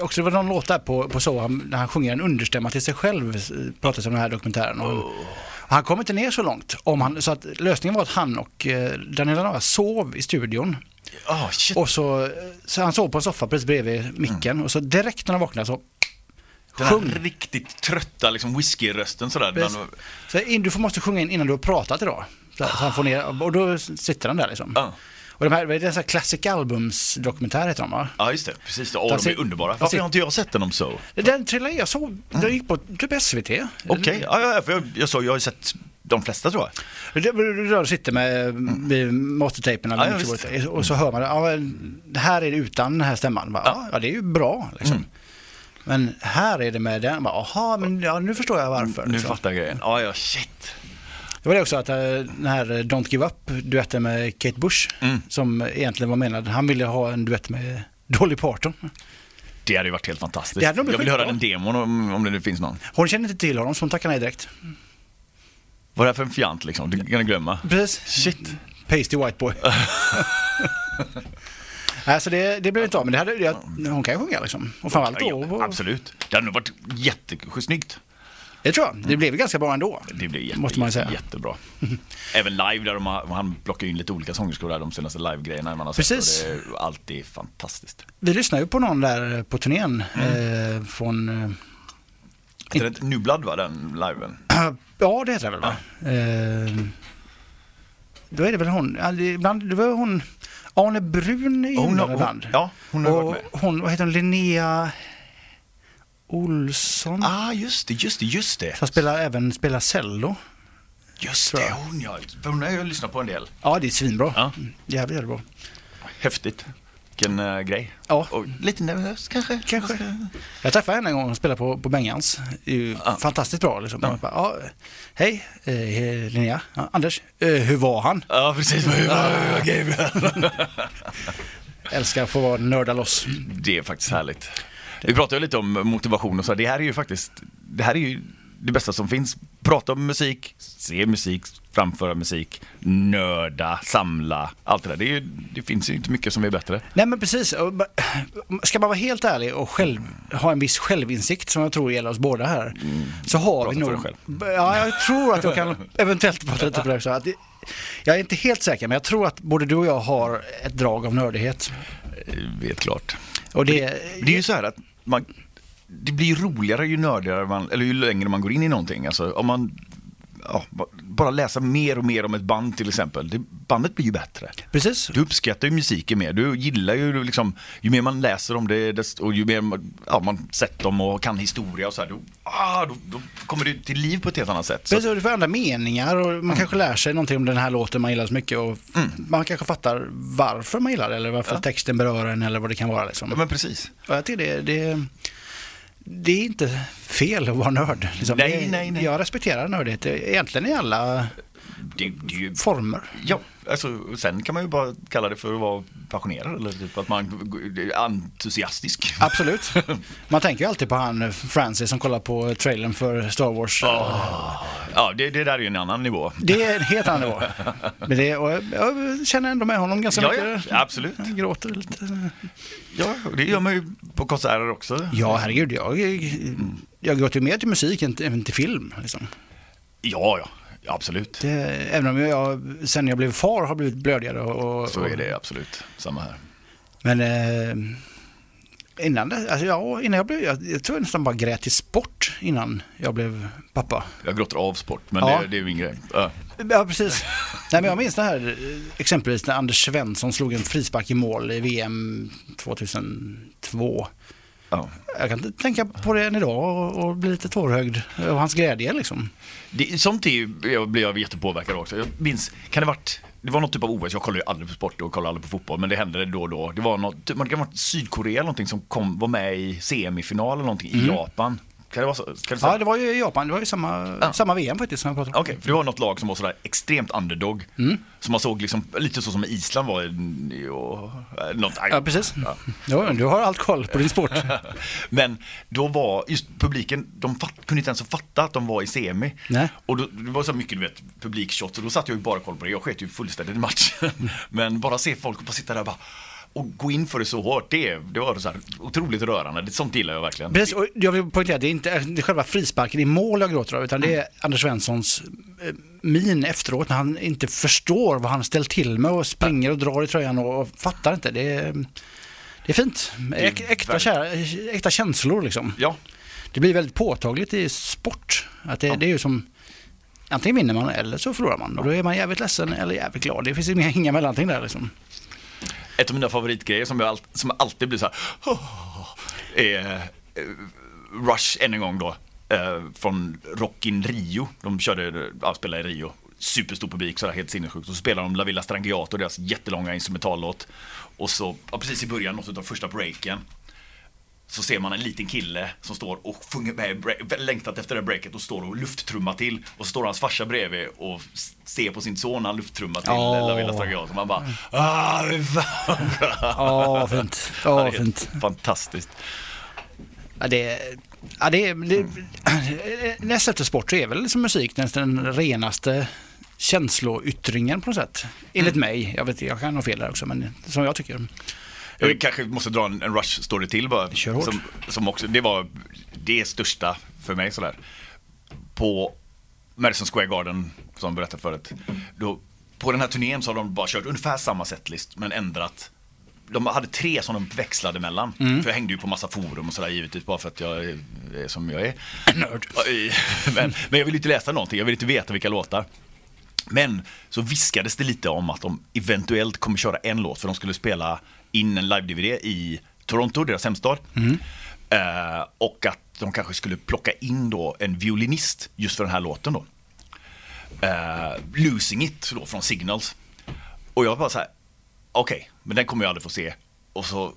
också det var någon låt där på, på så, han, när han sjunger en understämma till sig själv, eh, pratas om den här dokumentären. Och, och han kom inte ner så långt. Om han, så att lösningen var att han och eh, Daniela Noah sov i studion. Oh, shit. Och så, så han sov på en soffa precis bredvid micken. Och så direkt när han vaknade så Den här sjung. riktigt trötta liksom whiskyrösten sådär. Den, Så in, du får- måste sjunga in innan du har pratat idag. Så, så han får ner, och då sitter han där liksom. ja. Och de här, det är en sån här Classic Albums dokumentär heter de va? ja, just det. Precis. Åh, Där de är underbara. Varför har inte jag sett den om så? Den trillade jag såg, den gick på typ SVT. Okej, ja, ja, för jag, jag, såg, jag har ju sett de flesta tror jag. Du sitter med, mastertejpen eller Ja, och så hör man det, ja, här är det utan den här stämman. Bara, ja. ja, det är ju bra liksom. Mm. Men här är det med den, bara, men ja, nu förstår jag varför. Nu liksom. fattar jag grejen. Ja, ja, shit. Det var det också att eh, den här Don't Give Up duetten med Kate Bush, Mm. som egentligen var menad, han ville ha en duett med Dolly Parton. Det hade ju varit helt fantastiskt. Jag vill höra den demon om, om det nu finns någon. Hon kände inte till honom så hon tackade nej direkt. Vad är det här för en fjant liksom? Det kan jag glömma. Precis. Shit. Pasty White Boy. [LAUGHS] alltså det, det blev inte av, men det hade, det, hon kan ju sjunga liksom. Och framförallt då. Ja, absolut. Det hade nog varit jättesnyggt. Det tror jag. Det blev ganska bra ändå. Det blir jätte, Måste man säga. jättebra. [LAUGHS] Även live där de har, han plockar in lite olika sångerskor där de senaste live-grejerna man har sett. Precis. Och det är alltid fantastiskt. Vi lyssnade ju på någon där på turnén Mm. eh, från... Heter det inte Nublad va, den liven? [CLEARS THROAT] ja, det heter det väl va? Eh, då är det väl hon, ja, ibland, det var hon, Arne Brun i Hon hon, ibland. Ja, hon har och varit med. hon, vad heter hon, Linnea Olsson? Ah, just det, just det, just det. Som spelar, även spelar cello. Just det, hon ja. Hon har jag lyssnat på en del. Ja, det är svinbra. Ja. Mm, Jävligt, jävligt bra. Häftigt. Vilken uh, grej. Ja. Och lite nervös kanske. Kanske. Jag träffade henne en gång och spelade på, på Bengans. Det Ja. Fantastiskt bra liksom. Ja. Bara, ja, hej, eh, Linnea. Ja, Anders, eh, hur var han? Ja, precis. [LAUGHS] Gabriel. Älskar att få nörda loss. Det är faktiskt härligt. Vi pratade lite om motivation och så. Det här är ju faktiskt, det här är ju det bästa som finns. Prata om musik, se musik, framföra musik, nörda, samla, allt det där. Det, ju, det finns ju inte mycket som är bättre. Nej men precis. Ska man vara helt ärlig och själv, ha en viss självinsikt som jag tror gäller oss båda här. Så har Prata vi nog... Ja, jag tror att jag kan [LAUGHS] eventuellt prata lite för det också. Det, jag är inte helt säker men jag tror att både du och jag har ett drag av nördighet. Eh, Vet klart. Och det, Det är ju så här att man, det blir roligare ju nördigare man, eller ju längre man går in i någonting. Alltså om man ja, ba- bara läsa mer och mer om ett band till exempel. Det, bandet blir ju bättre. Precis. Du uppskattar ju musiken mer. Du gillar ju liksom, ju mer man läser om det desto, och ju mer man, ja, man sett dem och kan historia och så här, då, ah, då, då kommer det till liv på ett helt annat sätt. Precis, och du får andra meningar och man kanske lär sig någonting om den här låten man gillar så mycket och man kanske fattar varför man gillar det eller varför texten berör en eller vad det kan vara. Liksom. ja, men precis. Och jag tycker det, det, det är inte fel att vara nörd. Liksom. Nej, nej, nej. Jag respekterar nördighet egentligen i alla Det, det ju, former. ja, alltså, sen kan man ju bara kalla det för att vara passionerad eller typ att man är entusiastisk. Absolut. [LAUGHS] Man tänker ju alltid på han Francis som kollar på trailern för Star Wars. Ja, det, det där är ju en annan nivå. Det är en helt annan nivå. [LAUGHS] Men det, och jag, jag känner ändå med honom ganska Ja, mycket. ja, absolut. Jag gråter lite. Ja, det gör man ju på konserter också. Ja, herregud. Jag, jag gråter ju mer till musik än, än till film. Liksom. Ja, ja, absolut. Det, även om jag sen jag blev far har blivit blödigare. Och, och, Så är det absolut. Samma här. Men eh, innan, det, alltså, ja, innan jag blev, jag, jag tror jag nästan bara grät till sport innan jag blev pappa. Jag gråter av sport, men Ja. det, det är min grej. Ja. Ja, precis. Nej, men jag minns det här exempelvis när Anders Svensson slog en frispark i mål i VM 2002. Ja. Jag kan tänka på det än idag och, och bli lite tårögd av hans glädje liksom. Det, sånt är ju, jag blir jag jättepåverkad också. Jag minns, kan det varit, det var något typ av OS, jag kollar ju aldrig på sport och kollar aldrig på fotboll, men det hände då och då. Det var något, man kan ha varit Sydkorea eller någonting som kom, var med i semifinal eller någonting i Japan. Kan det vara så? Kan det Ja, det var ju i Japan. Det var ju samma, Ja. samma VM faktiskt som jag pratade om. Okej, för det var något lag som var sådär extremt underdog. Som man såg liksom, lite så som Island var. Och, något, Ja, precis. Ja. Ja, du har allt koll på din sport. [LAUGHS] Men då var just publiken, de fatt, kunde inte ens fatta att de var i semi. Nej. Och då, det var så mycket du vet, publikshots och då satt jag ju bara koll på det. Jag sket ju fullständigt i matchen. [LAUGHS] Men bara se folk och bara sitta där och bara och gå in för det så hårt, det, det var så här otroligt rörande. Det, sånt gillar jag verkligen. Precis, och jag vill poängtera att det är inte det är själva frisparken i mål jag gråter av, utan det är Anders Svenssons eh, min efteråt när han inte förstår vad han ställt till med och springer och drar i tröjan och, och fattar inte. Det är, det är fint. Äk, äkta, kär, äkta känslor liksom. Ja, Det blir väldigt påtagligt i sport. Att det, det är ju som Antingen vinner man eller så förlorar man. Och då är man jävligt ledsen eller jävligt glad. Det finns inga, inga mellanting där liksom ett av mina favoritgrejer som, jag all, som alltid blir så här är eh, Rush än en gång då. eh, Från Rockin Rio. De körde, eh, ja, spelade i Rio. Superstor publik, så där, helt sinnessjukt. Och så spelar de La Villa Strangiato, deras jättelånga instrumentallåt. Och så, ja, precis i början, något av första breaken. Så ser man en liten kille som står och break- längtat efter det breaket och står och lufttrummar till. Och så står hans farsa bredvid och ser på sin son han lufttrummar till Åh. La Villa. Man bara, ah. Ja, vad fint. Ja, Ja, det fint. Fantastiskt. Ja, det, ja, det, det, [CLEARS THROAT] näst efter sport så är väl liksom musik nästan den renaste känsloyttringen på något sätt. Enligt mig. Jag vet jag kan ha fel där också, men som jag tycker. Jag kanske måste dra en, en Rush-story till bara. Kör hårt. Som, som också, det var det största för mig sådär. På Madison Square Garden, som jag berättade förut. Då, på den här turnén så har de bara kört ungefär samma setlist, men ändrat. De hade tre som de växlade mellan. Mm. För jag hängde ju på massa forum och sådär givetvis, bara för att jag är, är som jag är. [CLEARS THROAT] Nörd. [LAUGHS] men, men jag vill inte läsa någonting, jag vill inte veta vilka låtar. Men så viskades det lite om att de eventuellt kommer köra en låt för de skulle spela in en live-DVD i Toronto, deras hemstad. Eh, och att de kanske skulle plocka in då en violinist just för den här låten då. Eh, Losing It då från Signals. Och jag bara så här, okej, men den kommer jag aldrig få se. Och så,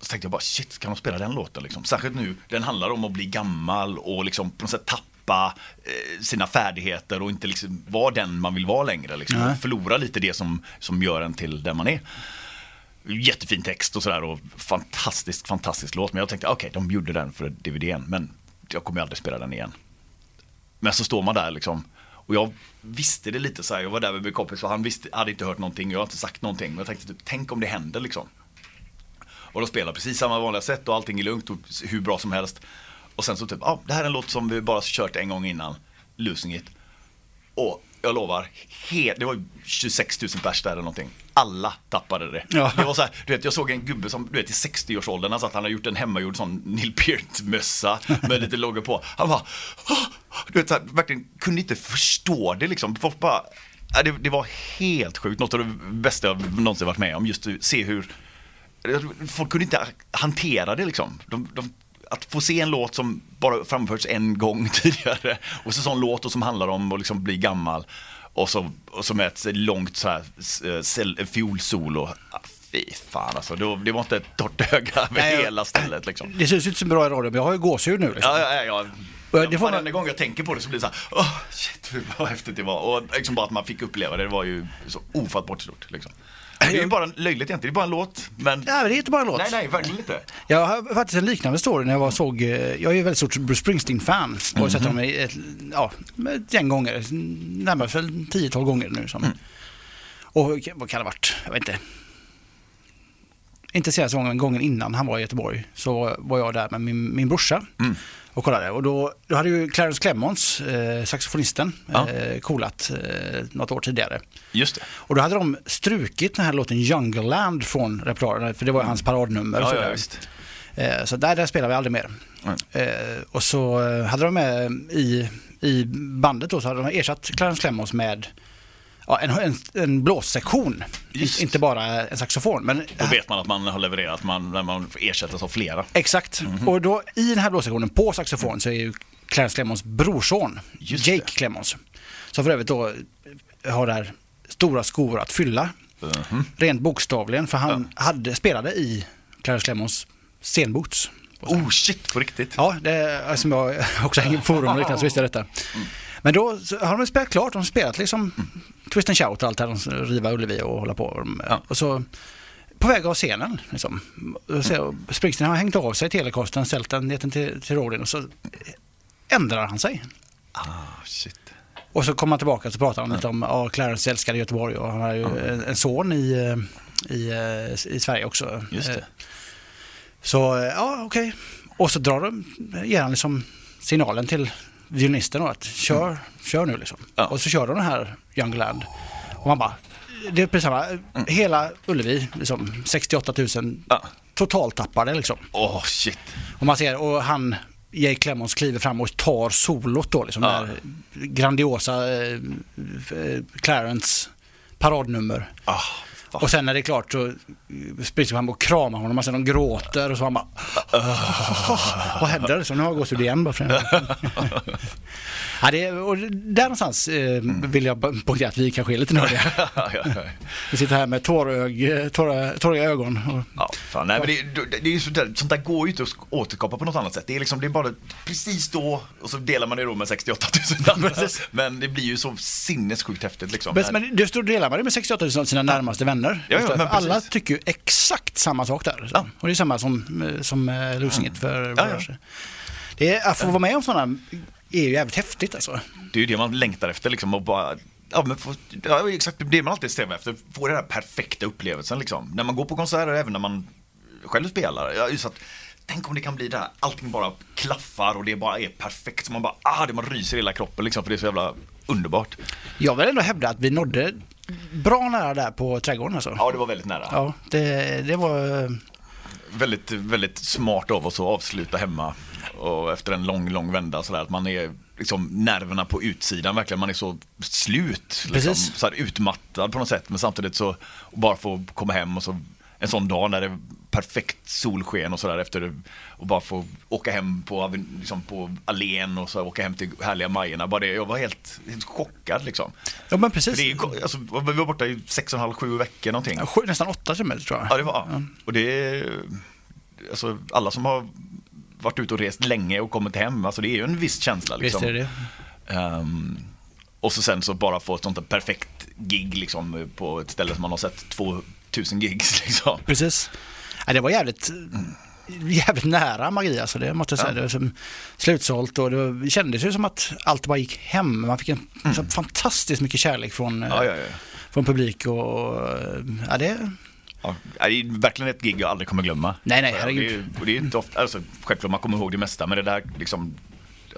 så tänkte jag bara, shit, kan de spela den låten liksom? Särskilt nu, den handlar om att bli gammal och liksom på något sätt tappa eh, sina färdigheter och inte liksom vara den man vill vara längre. Liksom. Och förlora lite det som, som gör en till den man är. Jättefin text och sådär och fantastisk, fantastisk låt. Men jag tänkte, okej, okay, de gjorde den för DVDn, men jag kommer aldrig spela den igen. Men så står man där liksom. Och jag visste det lite så här, jag var där med min kompis och han visste, hade inte hört någonting, jag har inte sagt någonting. Men jag tänkte typ, tänk om det händer liksom. Och de spelar precis samma vanliga sätt och allting är lugnt och hur bra som helst. Och sen så typ, ja, ah, det här är en låt som vi bara kört en gång innan, Losing It. Och jag lovar, helt, det var ju 26 000 pers där eller någonting. Alla tappade det. Ja. Det var så här, du vet, jag såg en gubbe som, du vet i 60-årsåldern, alltså att han har gjort en hemmagjord sån Neil Peart-mössa med lite loggor på. Han bara, "Åh!" du vet, så här, verkligen kunde inte förstå det liksom. Folk bara, det, det var helt sjukt, något av det bästa jag någonsin varit med om. Just se hur, folk kunde inte hantera det liksom. De, de, att få se en låt som bara framförts en gång [LAUGHS] tidigare och så sån låt och som handlar om att liksom bli gammal och så, och så med ett långt så här s- cell- fiolsolo. Ah, Fy fan alltså, det var, det var inte ett torrt öga över hela stället liksom. Det syns inte så bra i radio, men jag har ju gåshud nu. Liksom. Ja, ja, ja. Ja. det får Varenda gång jag tänker på det så blir det så här, åh shit [LAUGHS] vad häftigt det var. Och liksom bara att man fick uppleva det, det var ju så ofattbart stort liksom. Det är ju bara löjligt egentligen, det är bara en låt. Men Nej, men det är inte bara en låt. nej, nej, verkligen inte. Jag har faktiskt en liknande story när jag var såg, eh, jag är ju väldigt stort Bruce Springsteen-fan och har sett honom i ett, ja, ett gäng gånger, närmare för 10-12 gånger nu. Som. Och vad kan det ha varit? Jag vet inte. Inte senaste gången, men gången innan han var i Göteborg så var jag där med min, min brorsa och kollade. Och då, då hade ju Clarence Clemons, eh, saxofonisten, Ja. eh, coolat eh, något år tidigare. Just det. Och då hade de strukit den här låten Jungleland från repertoaren, för det var ju hans paradnummer. Ja, ja, visst. Eh, Så där, där spelar vi aldrig mer. Eh, och så eh, hade de med i, i bandet då så hade de ersatt Clarence Clemons med ja, en, en, en blåssektion. Just. Inte bara en saxofon. Men, Då vet man att man har levererat, man, när man får ersättas av flera. Exakt. Mhm. Och då i den här blåssektionen på saxofon så är ju Clarence Clemons brorson, Just Jake det. Clemons. Som för övrigt då har där stora skor att fylla. Mhm. Rent bokstavligen, för han hade, spelade i Clarence Clemons scenboots. Oh shit, på riktigt? Ja, det som jag också hänger på forum och liknande så visste jag detta. Men då har de spelat klart, de har spelat liksom Twist and Shout och allt det här, de riva Ullevi och hålla på. Ja. Och så på väg av scenen, liksom. Så- Springsteen har hängt av sig telekosten, ställt den, gett den till, till Rodin och så ändrar han sig. Ah, shit. Och så kommer han tillbaka och så pratar han lite om, ja, Clarence älskade Göteborg och han har ju en, en son i, eh, i, eh, i Sverige också. Just det. Eh, Så, ja okej. Och så drar de, ger han liksom signalen till violinisten då att kör, kör nu liksom. Ja. Och så kör de den här Young Land. Och man bara, det är precis samma, hela Ullevi, liksom 68 000 Ja. totaltappade liksom. Åh shit. Och man ser, och han, Jake Clemons kliver fram och tar solot då liksom. Ja. Där grandiosa eh, eh, Clarence paradnummer. Fan. Och sen när det är klart så springer fram och kramar honom och sen de gråter och så han bara Vad händer? Så nu har jag det igen bara för det. [LAUGHS] ja, det och där någonstans eh, vill jag poängtera att vi kanske är lite nördiga. [LAUGHS] Vi sitter här med tårög, tåriga ögon. Och, Ja, fan, nej, men det, det, är sånt, där, sånt där går ju inte att återskapa på något annat sätt. Det är, liksom, det är bara precis då och så delar man det då med 68 000 andra. Precis. Men det blir ju så sinnessjukt häftigt liksom. Men, men det står delar man det med 68 000 av sina närmaste vänner. Ja, ja, men alla tycker ju exakt samma sak där. Ja. Och det är samma som, eh, som eh, Losing It för Ja, ja. Det är, att få vara med om sådana är ju jävligt häftigt alltså. Det är ju det man längtar efter liksom och bara Ja, men få, ja, exakt det man alltid strävar efter. Få den här perfekta upplevelsen liksom. När man går på konserter, även när man själv spelar. Ja, just att, tänk om det kan bli det här, allting bara klaffar och det bara är perfekt. Så man bara, ah, det man ryser i hela kroppen liksom, för det är så jävla underbart. Jag vill ändå hävda att vi nådde bra nära där på trädgården alltså. Ja, det var väldigt nära. Ja, det, det var... eh, Väldigt, väldigt smart av oss att avsluta hemma och efter en lång, lång vända sådär att man är liksom nerverna på utsidan verkligen, man är så slut. Liksom, så utmattad på något sätt men samtidigt så bara få komma hem och så en sån dag när det är perfekt solsken och sådär efter och bara få åka hem på, liksom på allén och så åka hem till härliga Majorna. Bara det, jag var helt, helt chockad liksom. Ja men För precis. det är, alltså, vi var borta i sex och en halv, sju veckor någonting. Ja, sju- Nästan åtta till tror jag. Ja, det var Och det är, alltså alla som har varit ute och rest länge och kommit hem, alltså det är ju en viss känsla liksom. Visst är det. Ehm, och så sen så bara få ett sånt där perfekt gig liksom på ett ställe som man har sett 2000 gigs [LAUGHS] liksom. Precis. Ja, det var jävligt, jävligt nära magi alltså, det måste jag säga. Ja. Det var som slutsålt och det kändes ju som att allt bara gick hem. Man fick en så fantastiskt mycket kärlek från, Ja, ja, ja. från publik och ja, det, Ja, det är verkligen ett gig jag aldrig kommer glömma. Nej, nej, herregud. Det är, och det är inte ofta, alltså, självklart man kommer ihåg det mesta, men det där liksom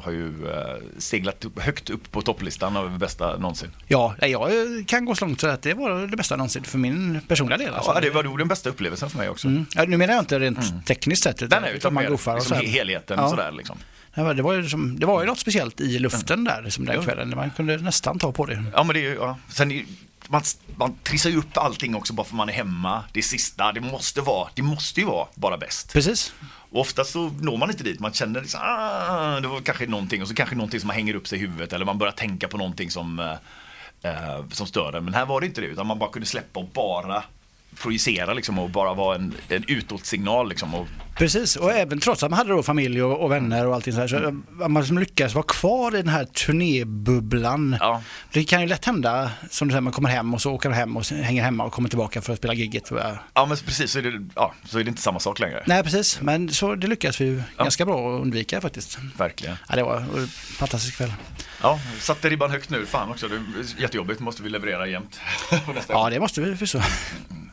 har ju eh, seglat högt upp på topplistan över bästa någonsin. Ja, jag kan gå så långt så att det var det bästa någonsin för min personliga del. Alltså. Ja, det var nog den bästa upplevelsen för mig också. Mm. Ja, nu menar jag inte rent tekniskt sett. Den är utan man och liksom, så helheten Ja. sådär liksom. Det var, ju som, det var ju något speciellt i luften där liksom, den kvällen. Man kunde nästan ta på det. Ja men det är ju, ja. Sen man, man trissar ju upp allting också bara för man är hemma. Det sista, det måste vara, det måste ju vara bara bäst. Precis. Och oftast så når man inte dit, man känner liksom, ah, det var kanske någonting och så kanske någonting som man hänger upp sig i huvudet eller man börjar tänka på någonting som, eh, eh, som stör en. Men här var det inte det, utan man bara kunde släppa och bara projicera liksom och bara vara en, en utåtsignal liksom. Och, Precis, och även trots att man hade då familj och, och vänner och allting så här, så att man liksom lyckas vara kvar i den här turnébubblan. ja, Det kan ju lätt hända, som du säger, man kommer hem och så åker man hem och hänger hemma och kommer tillbaka för att spela gigget. ja men precis, så är, det, ja, så är det inte samma sak längre. Nej, precis, men så det lyckas vi ju ganska bra att undvika faktiskt. Verkligen. Ja, det var en fantastisk kväll. Ja, satte ribban högt nu, fan också, det är jättejobbigt, måste vi leverera jämt. [LAUGHS] Ja, det måste vi förstå.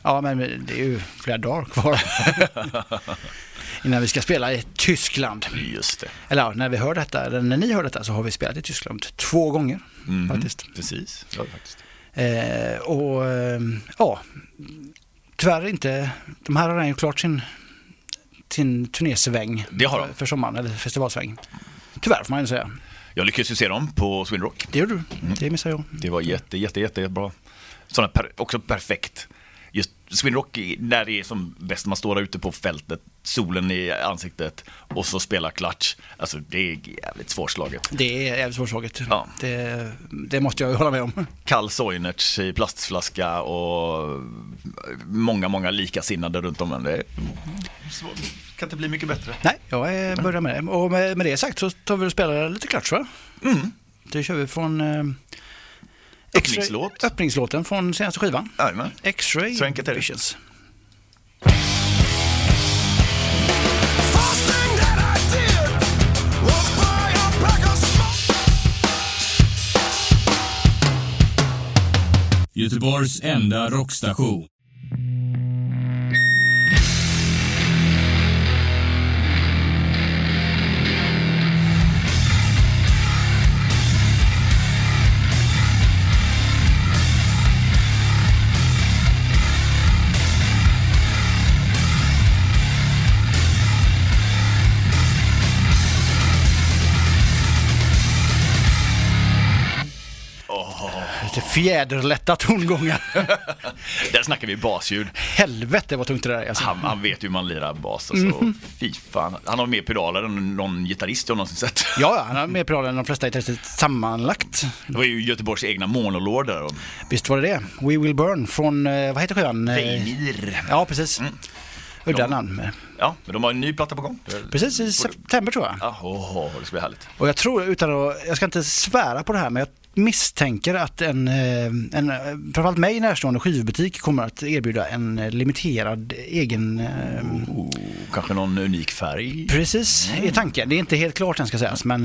Ja, men det är ju flera dagar kvar [LAUGHS] [LAUGHS] innan vi ska spela i Tyskland. Just det. Eller ja, när vi hör detta, eller när ni hör detta så har vi spelat i Tyskland två gånger Mhm, faktiskt. Precis, ja, faktiskt. Eh, och eh, ja, tyvärr inte, de här har redan gjort klart sin, sin turnésväng Det har de. för, sommaren, eller festivalsväng. Tyvärr får man ju säga. Jag lyckades ju se dem på Sweden Rock. Det gjorde du, Mm. det missade jag. Det var jätte, jätte, jättebra. Sådana per, också perfekt. Just Sweden Rock, när det är som bäst, man står där ute på fältet, solen i ansiktet och så spelar Clutch. Alltså det är jävligt svårslaget. Det är jävligt svårslaget. Ja. Det, det måste jag hålla med om. Kall Soinerts i plastflaska och många, många likasinnade runt om en. Det är, kan inte bli mycket bättre. Nej, jag börjar med det. Och med, med det sagt så tar vi och spelar lite klatsch va? Mm. Det kör vi från eh, Öppningslåt. Öppningslåten från senaste skivan. Jajamän. X-Ray Så enkelt är det. Visions. Göteborgs enda rockstation. Fjäderlätta tongångar. [LAUGHS] Där snackar vi basljud. Helvete vad tungt det där är. Alltså. Han, han vet ju hur man lirar bas. Alltså. Mhm. Fy fan. Han har mer pedaler än någon gitarrist jag någonsin sett. Ja, han har mer pedaler än de flesta gitarrister sammanlagt. Det var ju Göteborgs egna monolod där. Visst var det det. We Will Burn från, eh, vad heter skivan? Veinir. Ja, precis. Mm. Udda namn. Ja, men de har en ny platta på gång. Precis i september tror jag. Ja, åh, det ska bli härligt. Och jag tror, utan att, jag ska inte svära på det här, men jag misstänker att en, eh, en eh, framförallt mig närstående skivbutik kommer att erbjuda en eh, limiterad egen Oh, kanske någon unik färg. Precis, i tanken. Det är inte helt klart än ska sägas, men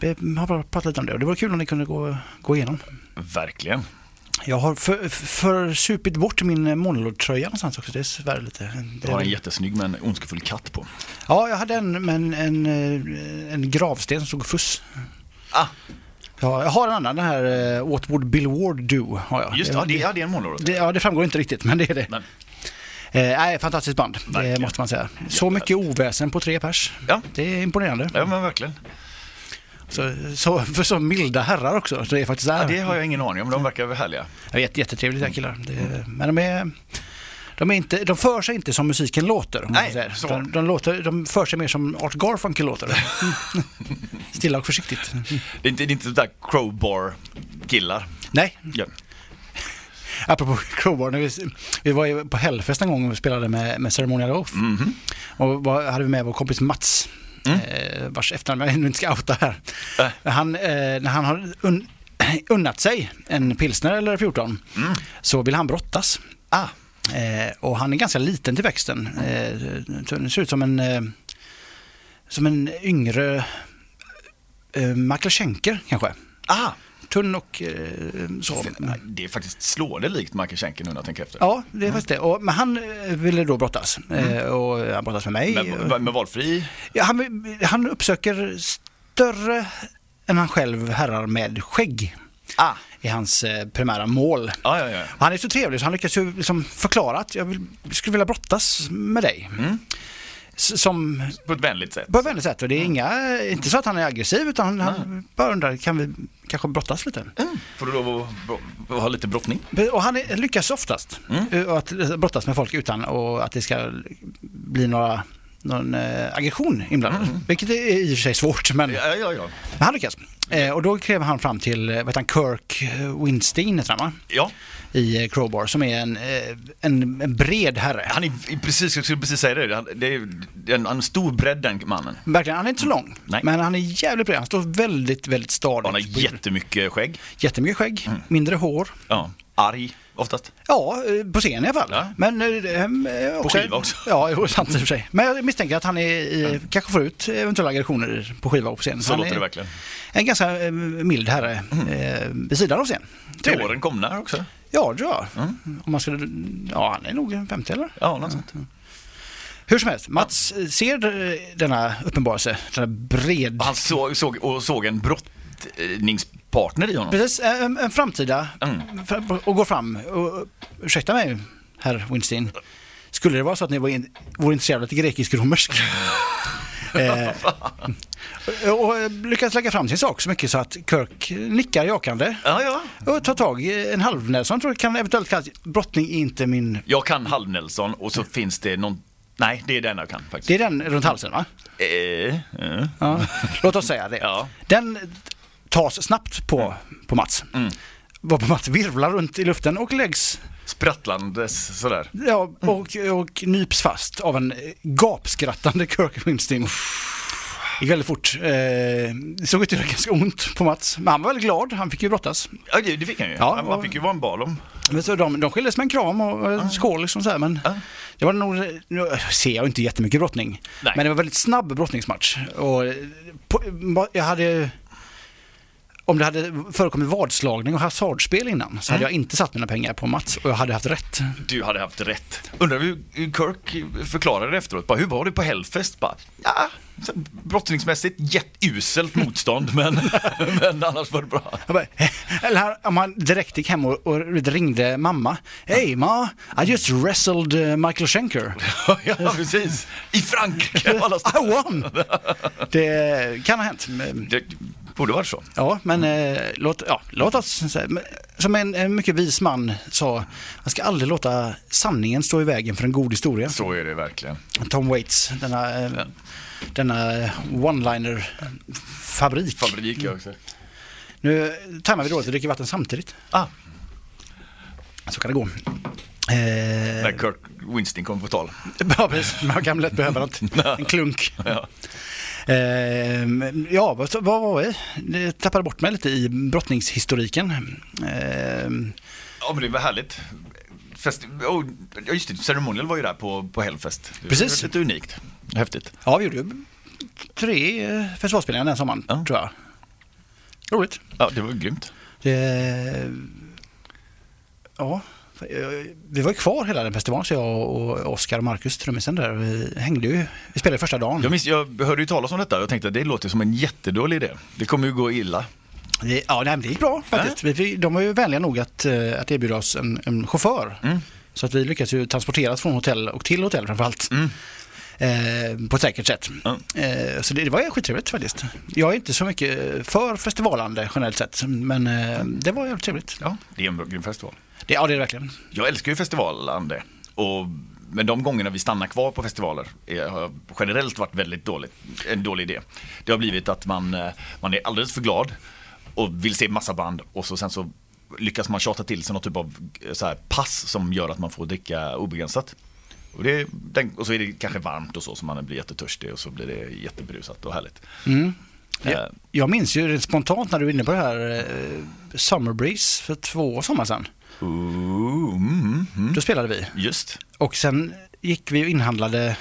vi har bara pratat lite om det och det vore kul om ni kunde gå, gå igenom. Verkligen. Jag har för, för supit bort min monologtröja någonstans också, det är tyvärr lite... Du har en jättesnygg med en ondskefull katt på. Ja, jag hade en, men en, eh, en gravsten som stod fuss. Ah, Ja, jag har en annan, den här uh, What would Bill Ward do? Har jag. just det, ja, det, ja, det är en monolog. det, ja, det framgår inte riktigt, men det är det. Men, Eh, nej, fantastiskt band, det Verkligen. måste man säga. Så mycket oväsen på tre pers. ja, Det är imponerande. ja, men verkligen. Så, så, för så milda herrar också. Så det är faktiskt. Ja, det har jag ingen aning om, de verkar härliga. Jag vet, jättetrevliga killar. Det, men de är... De, är inte, de för sig inte som musiken låter. Nej. De, de, låter, de för sig mer som Art Garfunkel låter. [LAUGHS] Stilla och försiktigt. Det är inte, det är inte sådär crowbar-killar. Nej, Ja. [LAUGHS] apropå Crowbar. När vi, vi var ju på Hellfest en gång och spelade med, med Ceremonial Oath. Mhm. Och var, hade vi med vår kompis Mats. Mm. Eh, vars efternamn jag ännu inte ska outa här. Äh. Han, eh, när han har un, [CLEARS THROAT] unnat sig en pilsner eller 14 Mm. så vill han brottas. Ah, Eh, och han är ganska liten till växten. Eh, det ser ut som en, eh, som en yngre eh, Michael Schenker kanske. ah. Tunn och eh, så. Det är faktiskt slående likt Michael Schenker nu när jag tänker efter. Ja, det är faktiskt det. Och, men han eh, ville då brottas. Eh, och han brottas med mig. Men, men valfri? Ja, han, han uppsöker större än han själv herrar med skägg. Ah, är hans eh, primära mål. ja, ja, ja. Han är så trevlig så han lyckas ju liksom förklara att jag vill, skulle vilja brottas med dig. S- Som På ett vänligt sätt. på ett vänligt sätt och det är inga, inte så att han är aggressiv utan han bara undrar, kan vi kanske brottas lite? Får du lov att ha lite brottning? Och han är, lyckas oftast eh, att brottas med folk utan och att det ska bli några någon äh, aggression inblandad. Vilket är i och för sig svårt men Ja, ja, ja. men han lyckas. Eh, och då klev han fram till, eh, vad heter han, Kirk eh, Winstein heter han va? Ja, I eh, Crowbar som är en, eh, en, en bred herre. han är precis, jag skulle precis säga det. Han- Det är en, en stor bredd den mannen. Verkligen, han är inte så lång. Nej. Men han är jävligt bred. Han står väldigt, väldigt stadigt. Han har jättemycket skägg. Jättemycket skägg, mindre hår. Ja. Arg, oftast. Ja, eh, på scen i alla fall. Ja. Men eh, eh, också, skiva också. Ja, jo, sant i och för sig. Men jag misstänker att han är, i, kanske får ut eventuella aggressioner på skiva och på scen. Så han låter det verkligen. En ganska eh, mild herre eh, vid sidan av scen. Trevlig. Åren komna också. Ja, det tror jag. Om man skulle, ja, han är nog 50 eller? Ja, något sånt. Hur som helst, Mats ser denna uppenbarelse, denna bred... Han såg, såg, och såg en brottningspartner i honom. Precis, eh, en, en framtida Mm. och går fram och ursäkta mig herr Winstein. Skulle det vara så att ni var in, vore intresserade av grekisk-romersk? [LAUGHS] eh, och eh, lyckas lägga fram sin sak så mycket så att Kirk nickar jakande Ja, ja. och tar tag i en halv Nelson. Tror jag kan eventuellt kallas brottning är inte min... Jag kan halv-Nelson och så finns det någon... Nej, det är den jag kan faktiskt. Det är den runt halsen va? Eh, eh. Ja. Låt oss säga det. Ja. Den tas snabbt på, på Mats. Mm. Varpå Mats virvlar runt i luften och läggs Sprattlandes sådär. ja, och, och nyps fast av en gapskrattande Kirk Winstein. Det gick väldigt fort. Eh, det såg ut att göra ganska ont på Mats. Men han var väldigt glad. Han fick ju brottas. Ja, det, det fick han ju. Ja, han, han och- fick ju vara en balom. Men så de, de skildes med en kram och en skål liksom så här, men Ja. det var nog, nu ser jag inte jättemycket brottning, Nej. men det var väldigt snabb brottningsmatch. Och eh, på, jag hade, om det hade förekommit vadslagning och hasardspel innan så hade jag inte satt mina pengar på Mats och jag hade haft rätt. Du hade haft rätt. Undrar hur Kirk förklarade det efteråt. Bara, hur var det på Hellfest? Bara, ja, brottningsmässigt jätteuselt motstånd men, [LAUGHS] men annars var det bra. Bara, eller om han direkt gick hem och, och ringde mamma. Hey ma, I just wrestled eh, Michael Schenker. [LAUGHS] ja, precis. I Frankrike [LAUGHS] I won! Det kan ha hänt. Det borde vara så. Ja, men eh, låt, ja, låt oss, som en, en mycket vis man sa, man ska aldrig låta sanningen stå i vägen för en god historia. Så är det verkligen. Tom Waits, denna, eh, denna eh, one-liner-fabrik. Fabrik jag också. Nu tajmar vi då att vi dricker vatten samtidigt. Ah, Så kan det gå. Eh, när Kirk Winston kom på tal. [LAUGHS] ja, precis. Man kan lätt behöva något. [LAUGHS] En klunk. Ja. Eh, ja, vad, vad var vi? Jag tappade bort mig lite i brottningshistoriken. Eh, ja, men det var härligt. Fest, oh, just det, Ceremonial var ju där på, på Hellfest. Det Precis. Lite unikt. Häftigt. Ja, vi gjorde ju tre eh, festivalspelningar den sommaren, Ja. tror jag. Roligt. Ja, det var grymt. Det, ja, vi var ju kvar hela den festivalen, så jag och Oskar och Marcus, trummisen där, vi hängde ju. Vi spelade första dagen. Jag, minns, jag hörde ju talas om detta och tänkte att det låter som en jättedålig idé. Det kommer ju gå illa. Det, ja, nej, det gick bra faktiskt. Vi, vi, de var ju vänliga nog att, eh, att erbjuda oss en, en chaufför. Mm. Så att vi lyckades ju transporteras från hotell och till hotell framförallt. Mm. Eh, på ett säkert sätt. Mm. Eh, så det, det var skittrevligt faktiskt. Jag är inte så mycket för festivalande generellt sett, men eh, det var jävligt trevligt. Ja, det är en grym festival. Det, ja, det är det verkligen. Jag älskar ju festivalande. Och, men de gångerna vi stannar kvar på festivaler är, har generellt varit väldigt dåligt, en dålig idé. Det har blivit att man, eh, man är alldeles för glad och vill se massa band och så, sen så lyckas man tjata till sig något typ av eh, så pass som gör att man får dricka obegränsat. Och, det, och så är det kanske varmt och så, så man blir jättetörstig och så blir det jättebrusat och härligt. Mm. Eh, Jag, jag minns ju spontant när du var inne på det här eh, Summer Breeze för två sommar sedan. Ooh, mm, mm, Då spelade vi. just. Och sen gick vi och inhandlade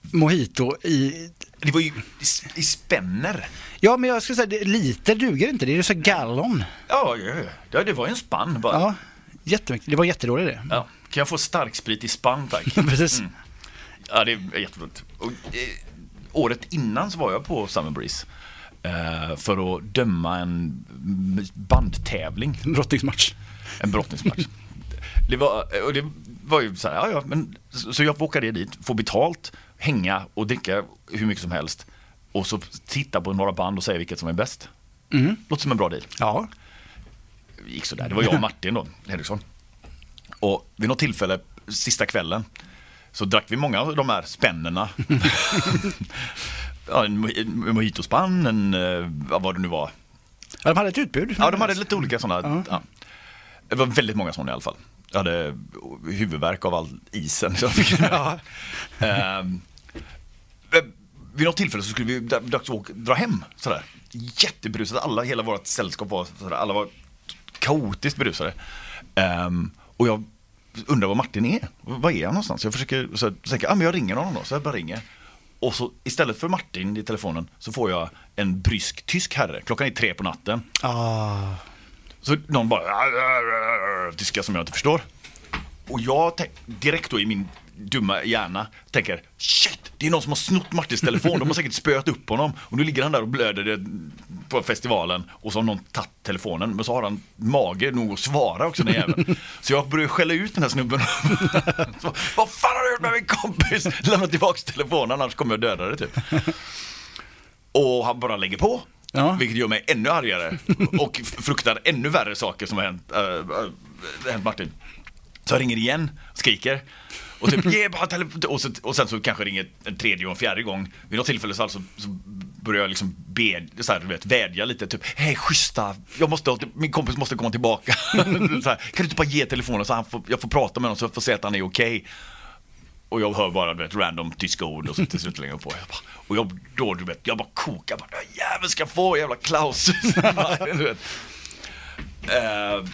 Mojito i... Det var ju i, spänner. Ja, men jag skulle säga det, lite duger inte. Det är ju så gallon. Ja, ja, ja. det var ju en spann bara. Ja, jättemycket. Det var jättedåligt det. Ja. Kan jag få starksprit i spann tack? [LAUGHS] Precis. Ja, det är jätteroligt. Och, eh, året innan så var jag på Summer Breeze. eh, för att döma en bandtävling. Brottningsmatch. En brottningsmatch. [LAUGHS] det, var, och det var ju så här, ja, ja, men, så så jag får åka dit, få betalt, hänga och dricka hur mycket som helst. Och så titta på några band och säga vilket som är bäst. Låter som en bra deal. Ja. Det gick sådär. Det var jag och Martin då, Henriksson. Och vid något tillfälle, sista kvällen, så drack vi många av de här spännena. [LAUGHS] ja, en mo- en mojitospann, en, eh, vad det nu var. ja, de hade ett utbud. Ja, de hade lite olika sådana. Ja. Det var väldigt många sådana i alla fall. Jag hade huvudvärk av all isen. Så fick, [LAUGHS] Ja. Ehm, eh, vid något tillfälle så skulle vi da- dags att dra hem. Sådär. Jätteberusade, alla, hela vårt sällskap var sådär, alla var kaotiskt berusade. Ehm, och jag undrar var Martin är. Var är han någonstans? Jag försöker, så jag tänker, ah, men jag ringer honom då. Så jag bara ringer. Och så istället för Martin i telefonen så får jag en brysk tysk herre. Klockan är tre på natten. Ah. Så någon bara tyska som jag inte förstår. Och jag tänk, direkt då i min dumma hjärna tänker shit, det är någon som har snott Martins telefon. De har säkert spöat upp honom. Och nu ligger han där och blöder det på festivalen och så har någon tagit telefonen. Men så har han mage nog att svara också den jäveln. Så jag börjar skälla ut den här snubben. [LAUGHS] så, Vad fan har du gjort med min kompis? Lämna tillbaka telefonen annars kommer jag döda dig typ. Och han bara lägger på. Ja. Vilket gör mig ännu argare och fruktar ännu värre saker som har hänt, äh, äh, hänt Martin. Så jag ringer igen, skriker. Och, typ, yeah, bara och, så, och sen så kanske ringer en tredje och en fjärde gång. Vid något tillfälle så, alltså, så börjar jag liksom be, så här, du vet, vädja lite. Typ, hej schyssta, jag måste, min kompis måste komma tillbaka. [LAUGHS] så här, kan du inte bara ge telefonen så han får, jag får prata med honom så jag får se att han är okej. Och jag hör bara du vet, random tyska ord och så till slut lägger jag på. Jag bara, och jag, då, du vet, jag bara kokar. Bara, "Den här jäveln ska få, jävla Klaus. [LAUGHS] du vet. Eh,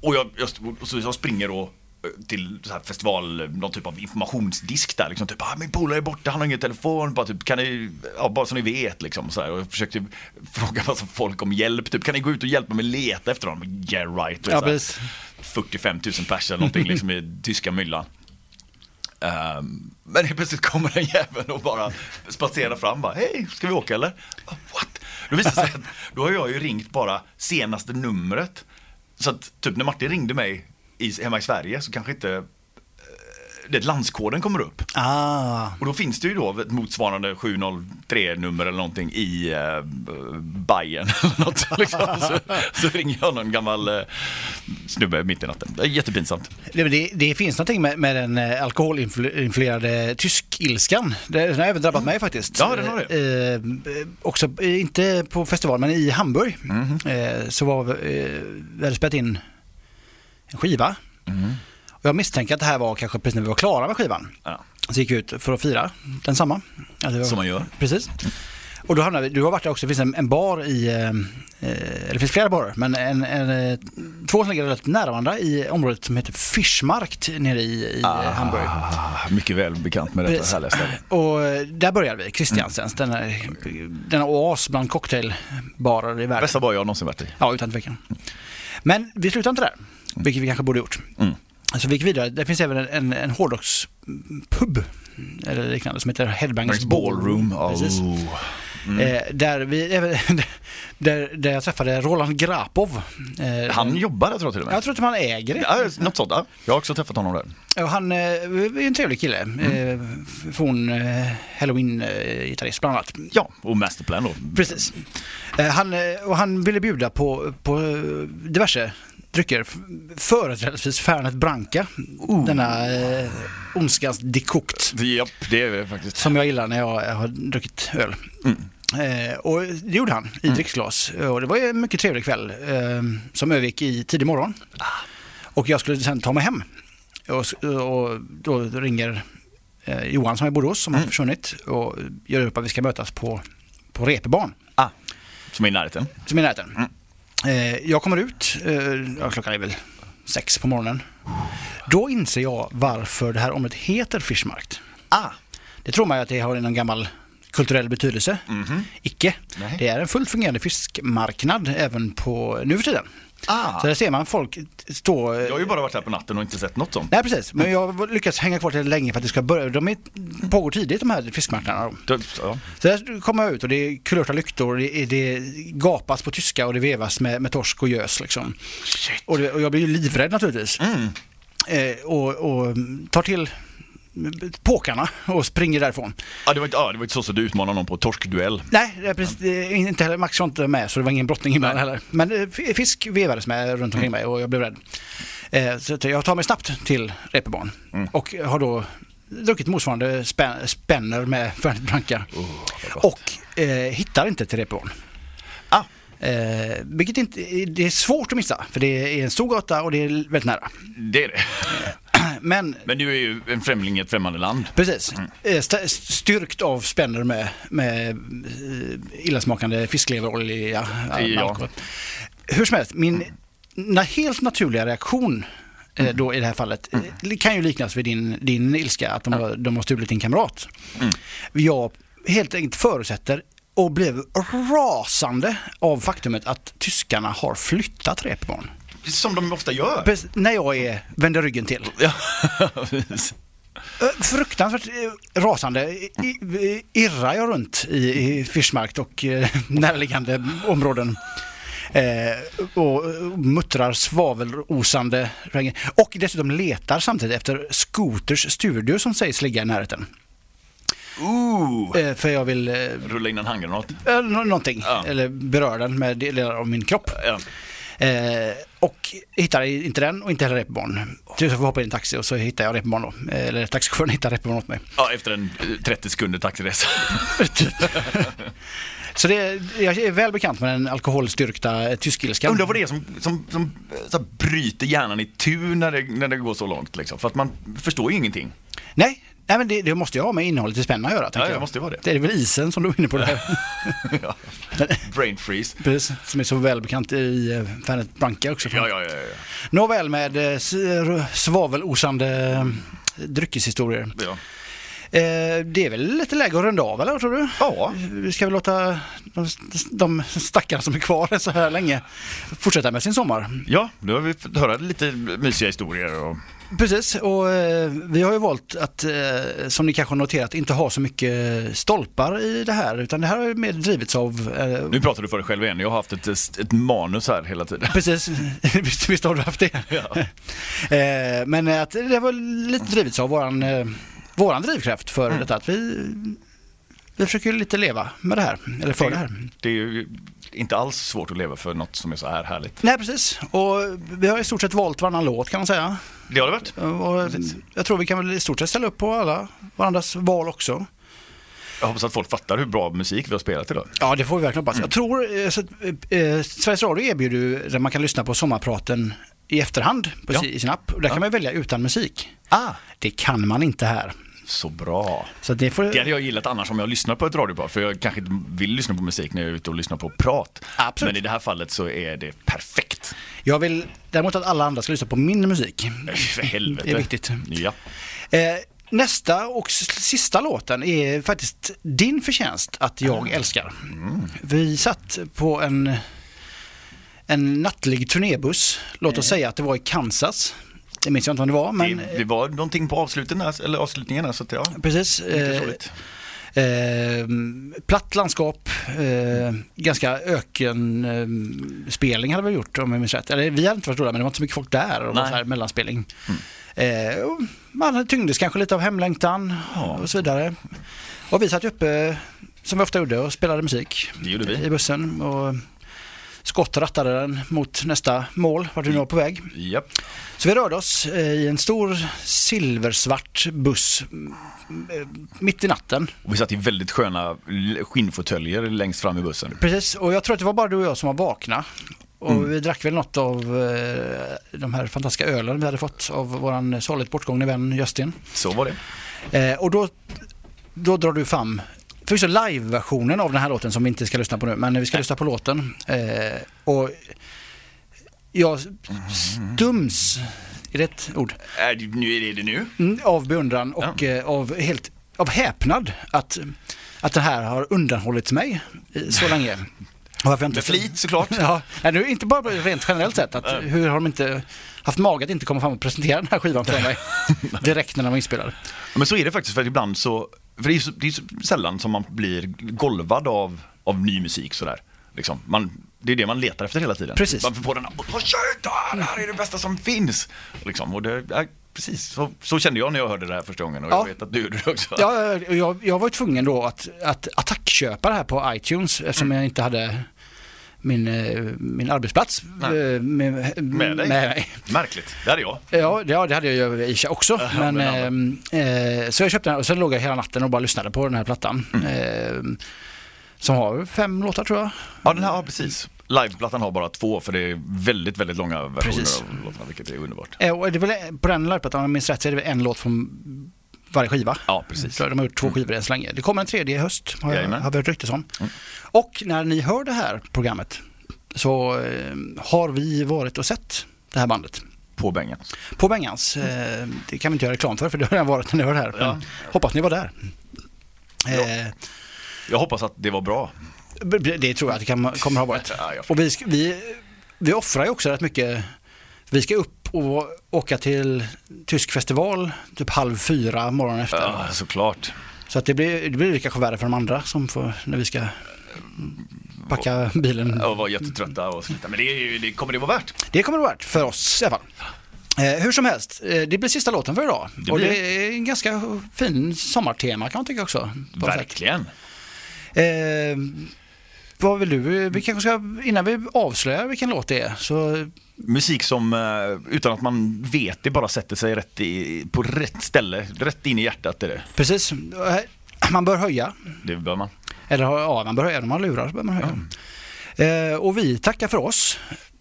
och jag, jag, så jag springer då eh, till så här festival, någon typ av informationsdisk där. Liksom, typ, ah, min polare är borta, han har ingen telefon. Bara, typ, kan ni, ja, bara så ni vet. Liksom, så här. Och jag försökte fråga massa folk om hjälp. Typ, kan ni gå ut och hjälpa mig leta efter honom? Yeah right. Och Ja, så här, precis. 45 000 pers eller någonting liksom, i tyska myllan. Um, men helt plötsligt kommer den jäveln och bara spatserar fram bara, hej, ska vi åka eller? What? Då visar sig att då har jag ju ringt bara senaste numret. Så att typ när Martin ringde mig i, hemma i Sverige så kanske inte det landskoden kommer upp. Ah. Och då finns det ju då ett motsvarande 703-nummer eller någonting i eh, Bayern [LAUGHS] eller något. Liksom. Så, så ringer jag någon gammal eh, snubbe mitt i natten. Det är jättepinsamt. Det, det, det finns någonting med, med den eh, alkoholinfluerade tysk-ilskan. Den har även drabbat mig faktiskt. Ja, den har det. Eh, eh, också, eh, inte på festival, men i Hamburg. Mhm. Eh, så var eh, vi hade spelat in en skiva. Mhm. Jag misstänker att det här var kanske precis när vi var klara med skivan. Ja. Så gick vi ut för att fira densamma. Alltså, Som man gör. Precis. Och då hamnade vi, du har varit där också, det finns en, en bar i, eh, eh, det finns flera barer, men en, en, eh, två som ligger relativt nära varandra i området som heter Fischmarkt nere i, i eh, Hamburg. Ah, mycket väl bekant med detta härliga ställe. Och där började vi, Christiansens, denna, denna oas bland cocktailbarer i världen. Bästa bar jag någonsin varit i. Ja, utan tvekan. Men vi slutade inte där, vilket vi kanske borde gjort. Mm. Så vi gick vidare. Det finns även en, en, en hårdrockspub eller liknande som heter Headbangers Ballroom. Oh. Eh, där, vi, [LAUGHS] där, där jag träffade Roland Grapov. Eh, Han jobbar där tror jag till och med. Jag tror att man äger det. Ja, något sånt. Ja. Jag har också träffat honom där. Och han eh, är en trevlig kille. Eh, från eh, Halloween-gitarrist bland annat. Ja, och Masterplan då. Precis. Eh, han, och han ville bjuda på, på diverse drycker. Företrädesvis Fernet Branca. Denna eh, ondskans dekokt. Japp, det är det faktiskt. Som jag gillar när jag har druckit öl. Eh, och det gjorde han i dricksglas. Och det var ju en mycket trevlig kväll eh, som övergick i tidig morgon. Och jag skulle sen ta mig hem. Och, och då ringer eh, Johan som är i Borås som har försvunnit och gör upp att vi ska mötas på, på Reeperbahn Ah, som är i närheten. som är i närheten. Eh, jag kommer ut, eh, ja, klockan är väl sex på morgonen. Då inser jag varför det här området heter Fischmarkt. Ah, Det tror man ju att det har någon gammal kulturell betydelse. Icke. Nej. Det är en fullt fungerande fiskmarknad även på nu för tiden. Ah. Så där ser man folk stå... Jag har ju bara varit här på natten och inte sett något sånt. Nej precis, men jag lyckas hänga kvar till länge för att det ska börja. De är, pågår tidigt de här fiskmarknaderna. Ja. Så där kommer jag ut och det är kulörta lyktor, det, är, det gapas på tyska och det vevas med, med torsk och gös. Liksom. Och, det, och jag blir ju livrädd naturligtvis. Mm. Eh, och, och tar till påkarna och springer därifrån. Ja, det var inte, ja, det var inte så att du utmanade någon på torskduell. Nej, precis, inte heller, Max var inte med så det var ingen brottning inblandad heller. Men eh, fisk vevades med runt omkring mig och jag blev rädd. Eh, så jag tar mig snabbt till reeperbahn och har då druckit motsvarande spän, spänner med Fernet Branca. och eh, hittar inte till reeperbahn. Ah. Eh, vilket inte, det är svårt att missa för det är en stor gata och det är väldigt nära. Det är det. Men Men du är ju en främling i ett främmande land. Precis. Eh, st- Styrkt av spänner med, med eh, illasmakande fiskleverolja. Ja. alkohol. Hur som helst, min na- helt naturliga reaktion eh, då i det här fallet eh, det kan ju liknas vid din, din ilska att de, har, de har stulit din kamrat. Jag helt enkelt förutsätter och blev rasande av faktumet att tyskarna har flyttat reeperbahn. Som de ofta gör. Precis När jag är, vänder ryggen till. [LAUGHS] Ja, precis. Ö, Fruktansvärt eh, rasande. I, irrar jag runt i, Fischmarkt och eh, [LAUGHS] närliggande områden. Eh, och muttrar svavelosande. Och dessutom letar samtidigt efter Scooters studio som sägs ligga i närheten. Ooh. Eh, för jag vill eh, Rulla in en handgranat. eh, nå- någonting. Ja. Eller beröra den med delar av min kropp. Ja. Eh, och hittar inte den och inte heller reeperbahn. Så jag får hoppa i en taxi och så hittar jag reeperbahn då. Eh, Eller taxichauffören [LAUGHS] hittar reeperbahn åt mig. ja, efter en eh, 30 sekunder taxiresa. [LAUGHS] Så det, jag är väl bekant med den alkoholstyrkta eh, tyskilskan. Undrar vad det är som, som, som så bryter hjärnan i tur när det, när det går så långt. Liksom. För att man förstår ju ingenting. Nej, nej men det, det måste ju ha med innehållet i spänna att göra. tänker det måste ju vara det. Det är väl isen som du är inne på där. [LAUGHS] ja. Brain freeze. Precis, som är så välbekant i uh, Fernet Branca också. Ja, ja, ja. ja. Nåväl med eh, svavelosande eh, dryckeshistorier. ja. Eh, det är väl lite läge att runda av eller vad tror du? Ja. Vi ska väl låta de, de stackarna som är kvar så här länge fortsätta med sin sommar. Ja, nu har vi fått höra lite mysiga historier. Och... Precis, och eh, vi har ju valt att, eh, som ni kanske har noterat, inte ha så mycket stolpar i det här, utan det här har ju mer drivits av... Eh, Nu pratar du för dig själv igen. Jag har haft ett, ett manus här hela tiden. Precis, [LAUGHS] visst, visst har du haft det. [LAUGHS] eh, men att det var lite drivits av våran, eh, våran drivkraft för Mm. detta, att vi, vi försöker lite leva med det här, eller för det här. Det är ju inte alls svårt att leva för något som är så här härligt. Nej, precis. Och vi har i stort sett valt varannan låt kan man säga. Det har det varit. Och jag tror vi kan väl i stort sett ställa upp på alla varandras val också. Jag hoppas att folk fattar hur bra musik vi har spelat idag. Ja, det får vi verkligen hoppas. Jag tror, eh, så att, eh, eh, Sveriges Radio erbjuder ju där man kan lyssna på sommarpraten i efterhand på Ja. i sin app. Där kan man välja utan musik. Ah, Det kan man inte här. Så bra. Så det får... Det hade jag gillat annars om jag lyssnar på ett radioprogram, för jag kanske inte vill lyssna på musik när jag är ute och lyssnar på prat. Absolut. Men i det här fallet så är det perfekt. Jag vill däremot att alla andra ska lyssna på min musik. För helvete. Det är viktigt. Ja. Eh, nästa och sista låten är faktiskt din förtjänst att jag älskar. Vi satt på en, en nattlig turnébuss. Låt oss säga att det var i Kansas. Det minns jag inte om det var, men det, det var någonting på avsluten där, eller avslutningen så att ja. precis. Eh. Eh, platt landskap, eh, ganska ökenspelning hade vi gjort om jag minns rätt. Eller, vi hade inte varit stora men det var inte så mycket folk där och var så här mellanspelning. Eh, och man tyngdes kanske lite av hemlängtan och så vidare. Och vi satt ju uppe som vi ofta gjorde och spelade musik Det gjorde vi. i bussen. Och Skott rattade den mot nästa mål, vart vi nu var på väg. Japp. Så vi rörde oss eh, i en stor silversvart buss mm, eh, mitt i natten. Och vi satt i väldigt sköna skinnfåtöljer längst fram i bussen. Precis, och jag tror att det var bara du och jag som var vakna. Och vi drack väl något av eh, de här fantastiska ölen vi hade fått av våran sorgligt bortgångne vän Justin. Så var det. Och då, då drar du fram Förvisso live-versionen av den här låten som vi inte ska lyssna på nu, men vi ska lyssna på låten. Eh, och jag stums, är det ett ord? Är det, nu är det nu. Mm, av beundran och eh, av, helt, av häpnad att, att det här har undanhållits mig i- så [LAUGHS] länge. Varför inte Med flit såklart. [LAUGHS] Ja, nu inte bara rent generellt sett. Att, hur har de inte haft mage att inte komma fram och presentera den här skivan för [LAUGHS] mig direkt när den var inspelad? Men så är det faktiskt för ibland så, för det är så, det är sällan som man blir golvad av, av ny musik sådär. Liksom. Man, det är det man letar efter hela tiden. Precis. Man får den här, "Åh, shit, det här är det bästa som finns. Liksom. Och det, ja, precis, så, så kände jag när jag hörde det här första gången och Ja. jag vet att du gjorde det också. Ja, jag, jag var tvungen då att, att attackköpa det här på iTunes eftersom jag inte hade min, eh, min arbetsplats. Nej. eh, med, Med dig? mig. Märkligt, det hade jag. Ja, det- ja, det hade jag ju i sig också. Ja, men, men eh, så jag köpte den och sen låg jag hela natten och bara lyssnade på den här plattan. Mm. Eh, som har fem låtar tror jag. Ja, den här, ja, precis. Liveplattan har bara två för det är väldigt, väldigt långa versioner Precis. av låtarna, vilket är underbart. Eh, och det är väl, på den liveplattan, om jag minns rätt, så är det väl en låt från varje skiva. Ja, precis. De har gjort två skivor än så länge. Det kommer en tredje i höst, har, jag, har vi hört ryktes om. Och när ni hör det här programmet så eh, har vi varit och sett det här bandet. På bängen. På Bengans. Eh, det kan vi inte göra reklam för, för det har redan varit när ni hör det här. Ja. Hoppas ni var där. Eh, Jag hoppas att det var bra. det tror jag att det kan, kommer ha varit. Ja, Och vi, vi, vi offrar ju också rätt mycket. Vi ska upp och åka till tysk festival typ halv fyra morgonen efter. Ja, såklart. Så att det blir, det blir lika värre för de andra som får, när vi ska packa bilen. Och var jättetrötta och slita. Men det, det kommer det vara värt. Det kommer det vara värt för oss i alla fall. Eh, hur som helst, eh, det blir sista låten för idag. Det och blir det är en ganska fin sommartema kan man tycka också. Verkligen. Eh, vad vill du? Vi kanske ska, innan vi avslöjar vilken låt det är, så Musik som eh, utan att man vet det bara sätter sig rätt i, på rätt ställe. Rätt in i hjärtat är det. precis, eh, man bör höja. Det bör man. Eller ja, man bör höja, när man lurar så bör man höja. Eh, och vi tackar för oss.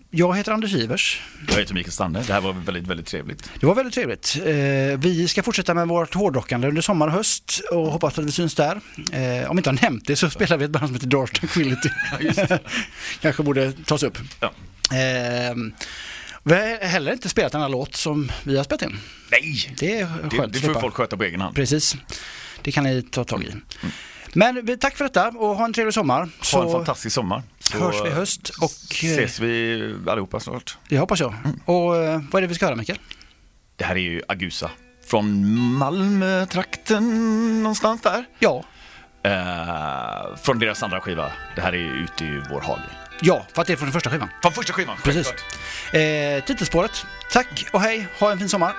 Jag heter Anders Ivers. Jag heter Mikael Stanne. Det här var väldigt, väldigt trevligt. Det var väldigt trevligt. Eh, vi ska fortsätta med vårt hårdrockande under sommar och höst och hoppas att vi syns där. Eh, om inte har nämnt det så spelar vi ett band som heter Dark Tranquility. [LAUGHS] Kanske borde tas upp. Ja. Eh, vi har heller inte spelat den här låt som vi har spelat in. Nej! Det är Det, skönt det att får folk sköta på egen hand. Precis. Det kan ni ta tag i. Men vi, tack för detta och ha en trevlig sommar. Ha en fantastisk sommar. Så hörs vi i höst och ses vi allihopa snart. det hoppas jag. Och eh, vad är det vi ska höra Mikael? Det här är ju Agusa. Från Malmötrakten någonstans där. Ja, Eh, från deras andra skiva. Det här är ute i vår hage. Ja, för att det är från den första skivan. Från första skivan, Precis. självklart. Eh, titelspåret. Tack och hej, ha en fin sommar.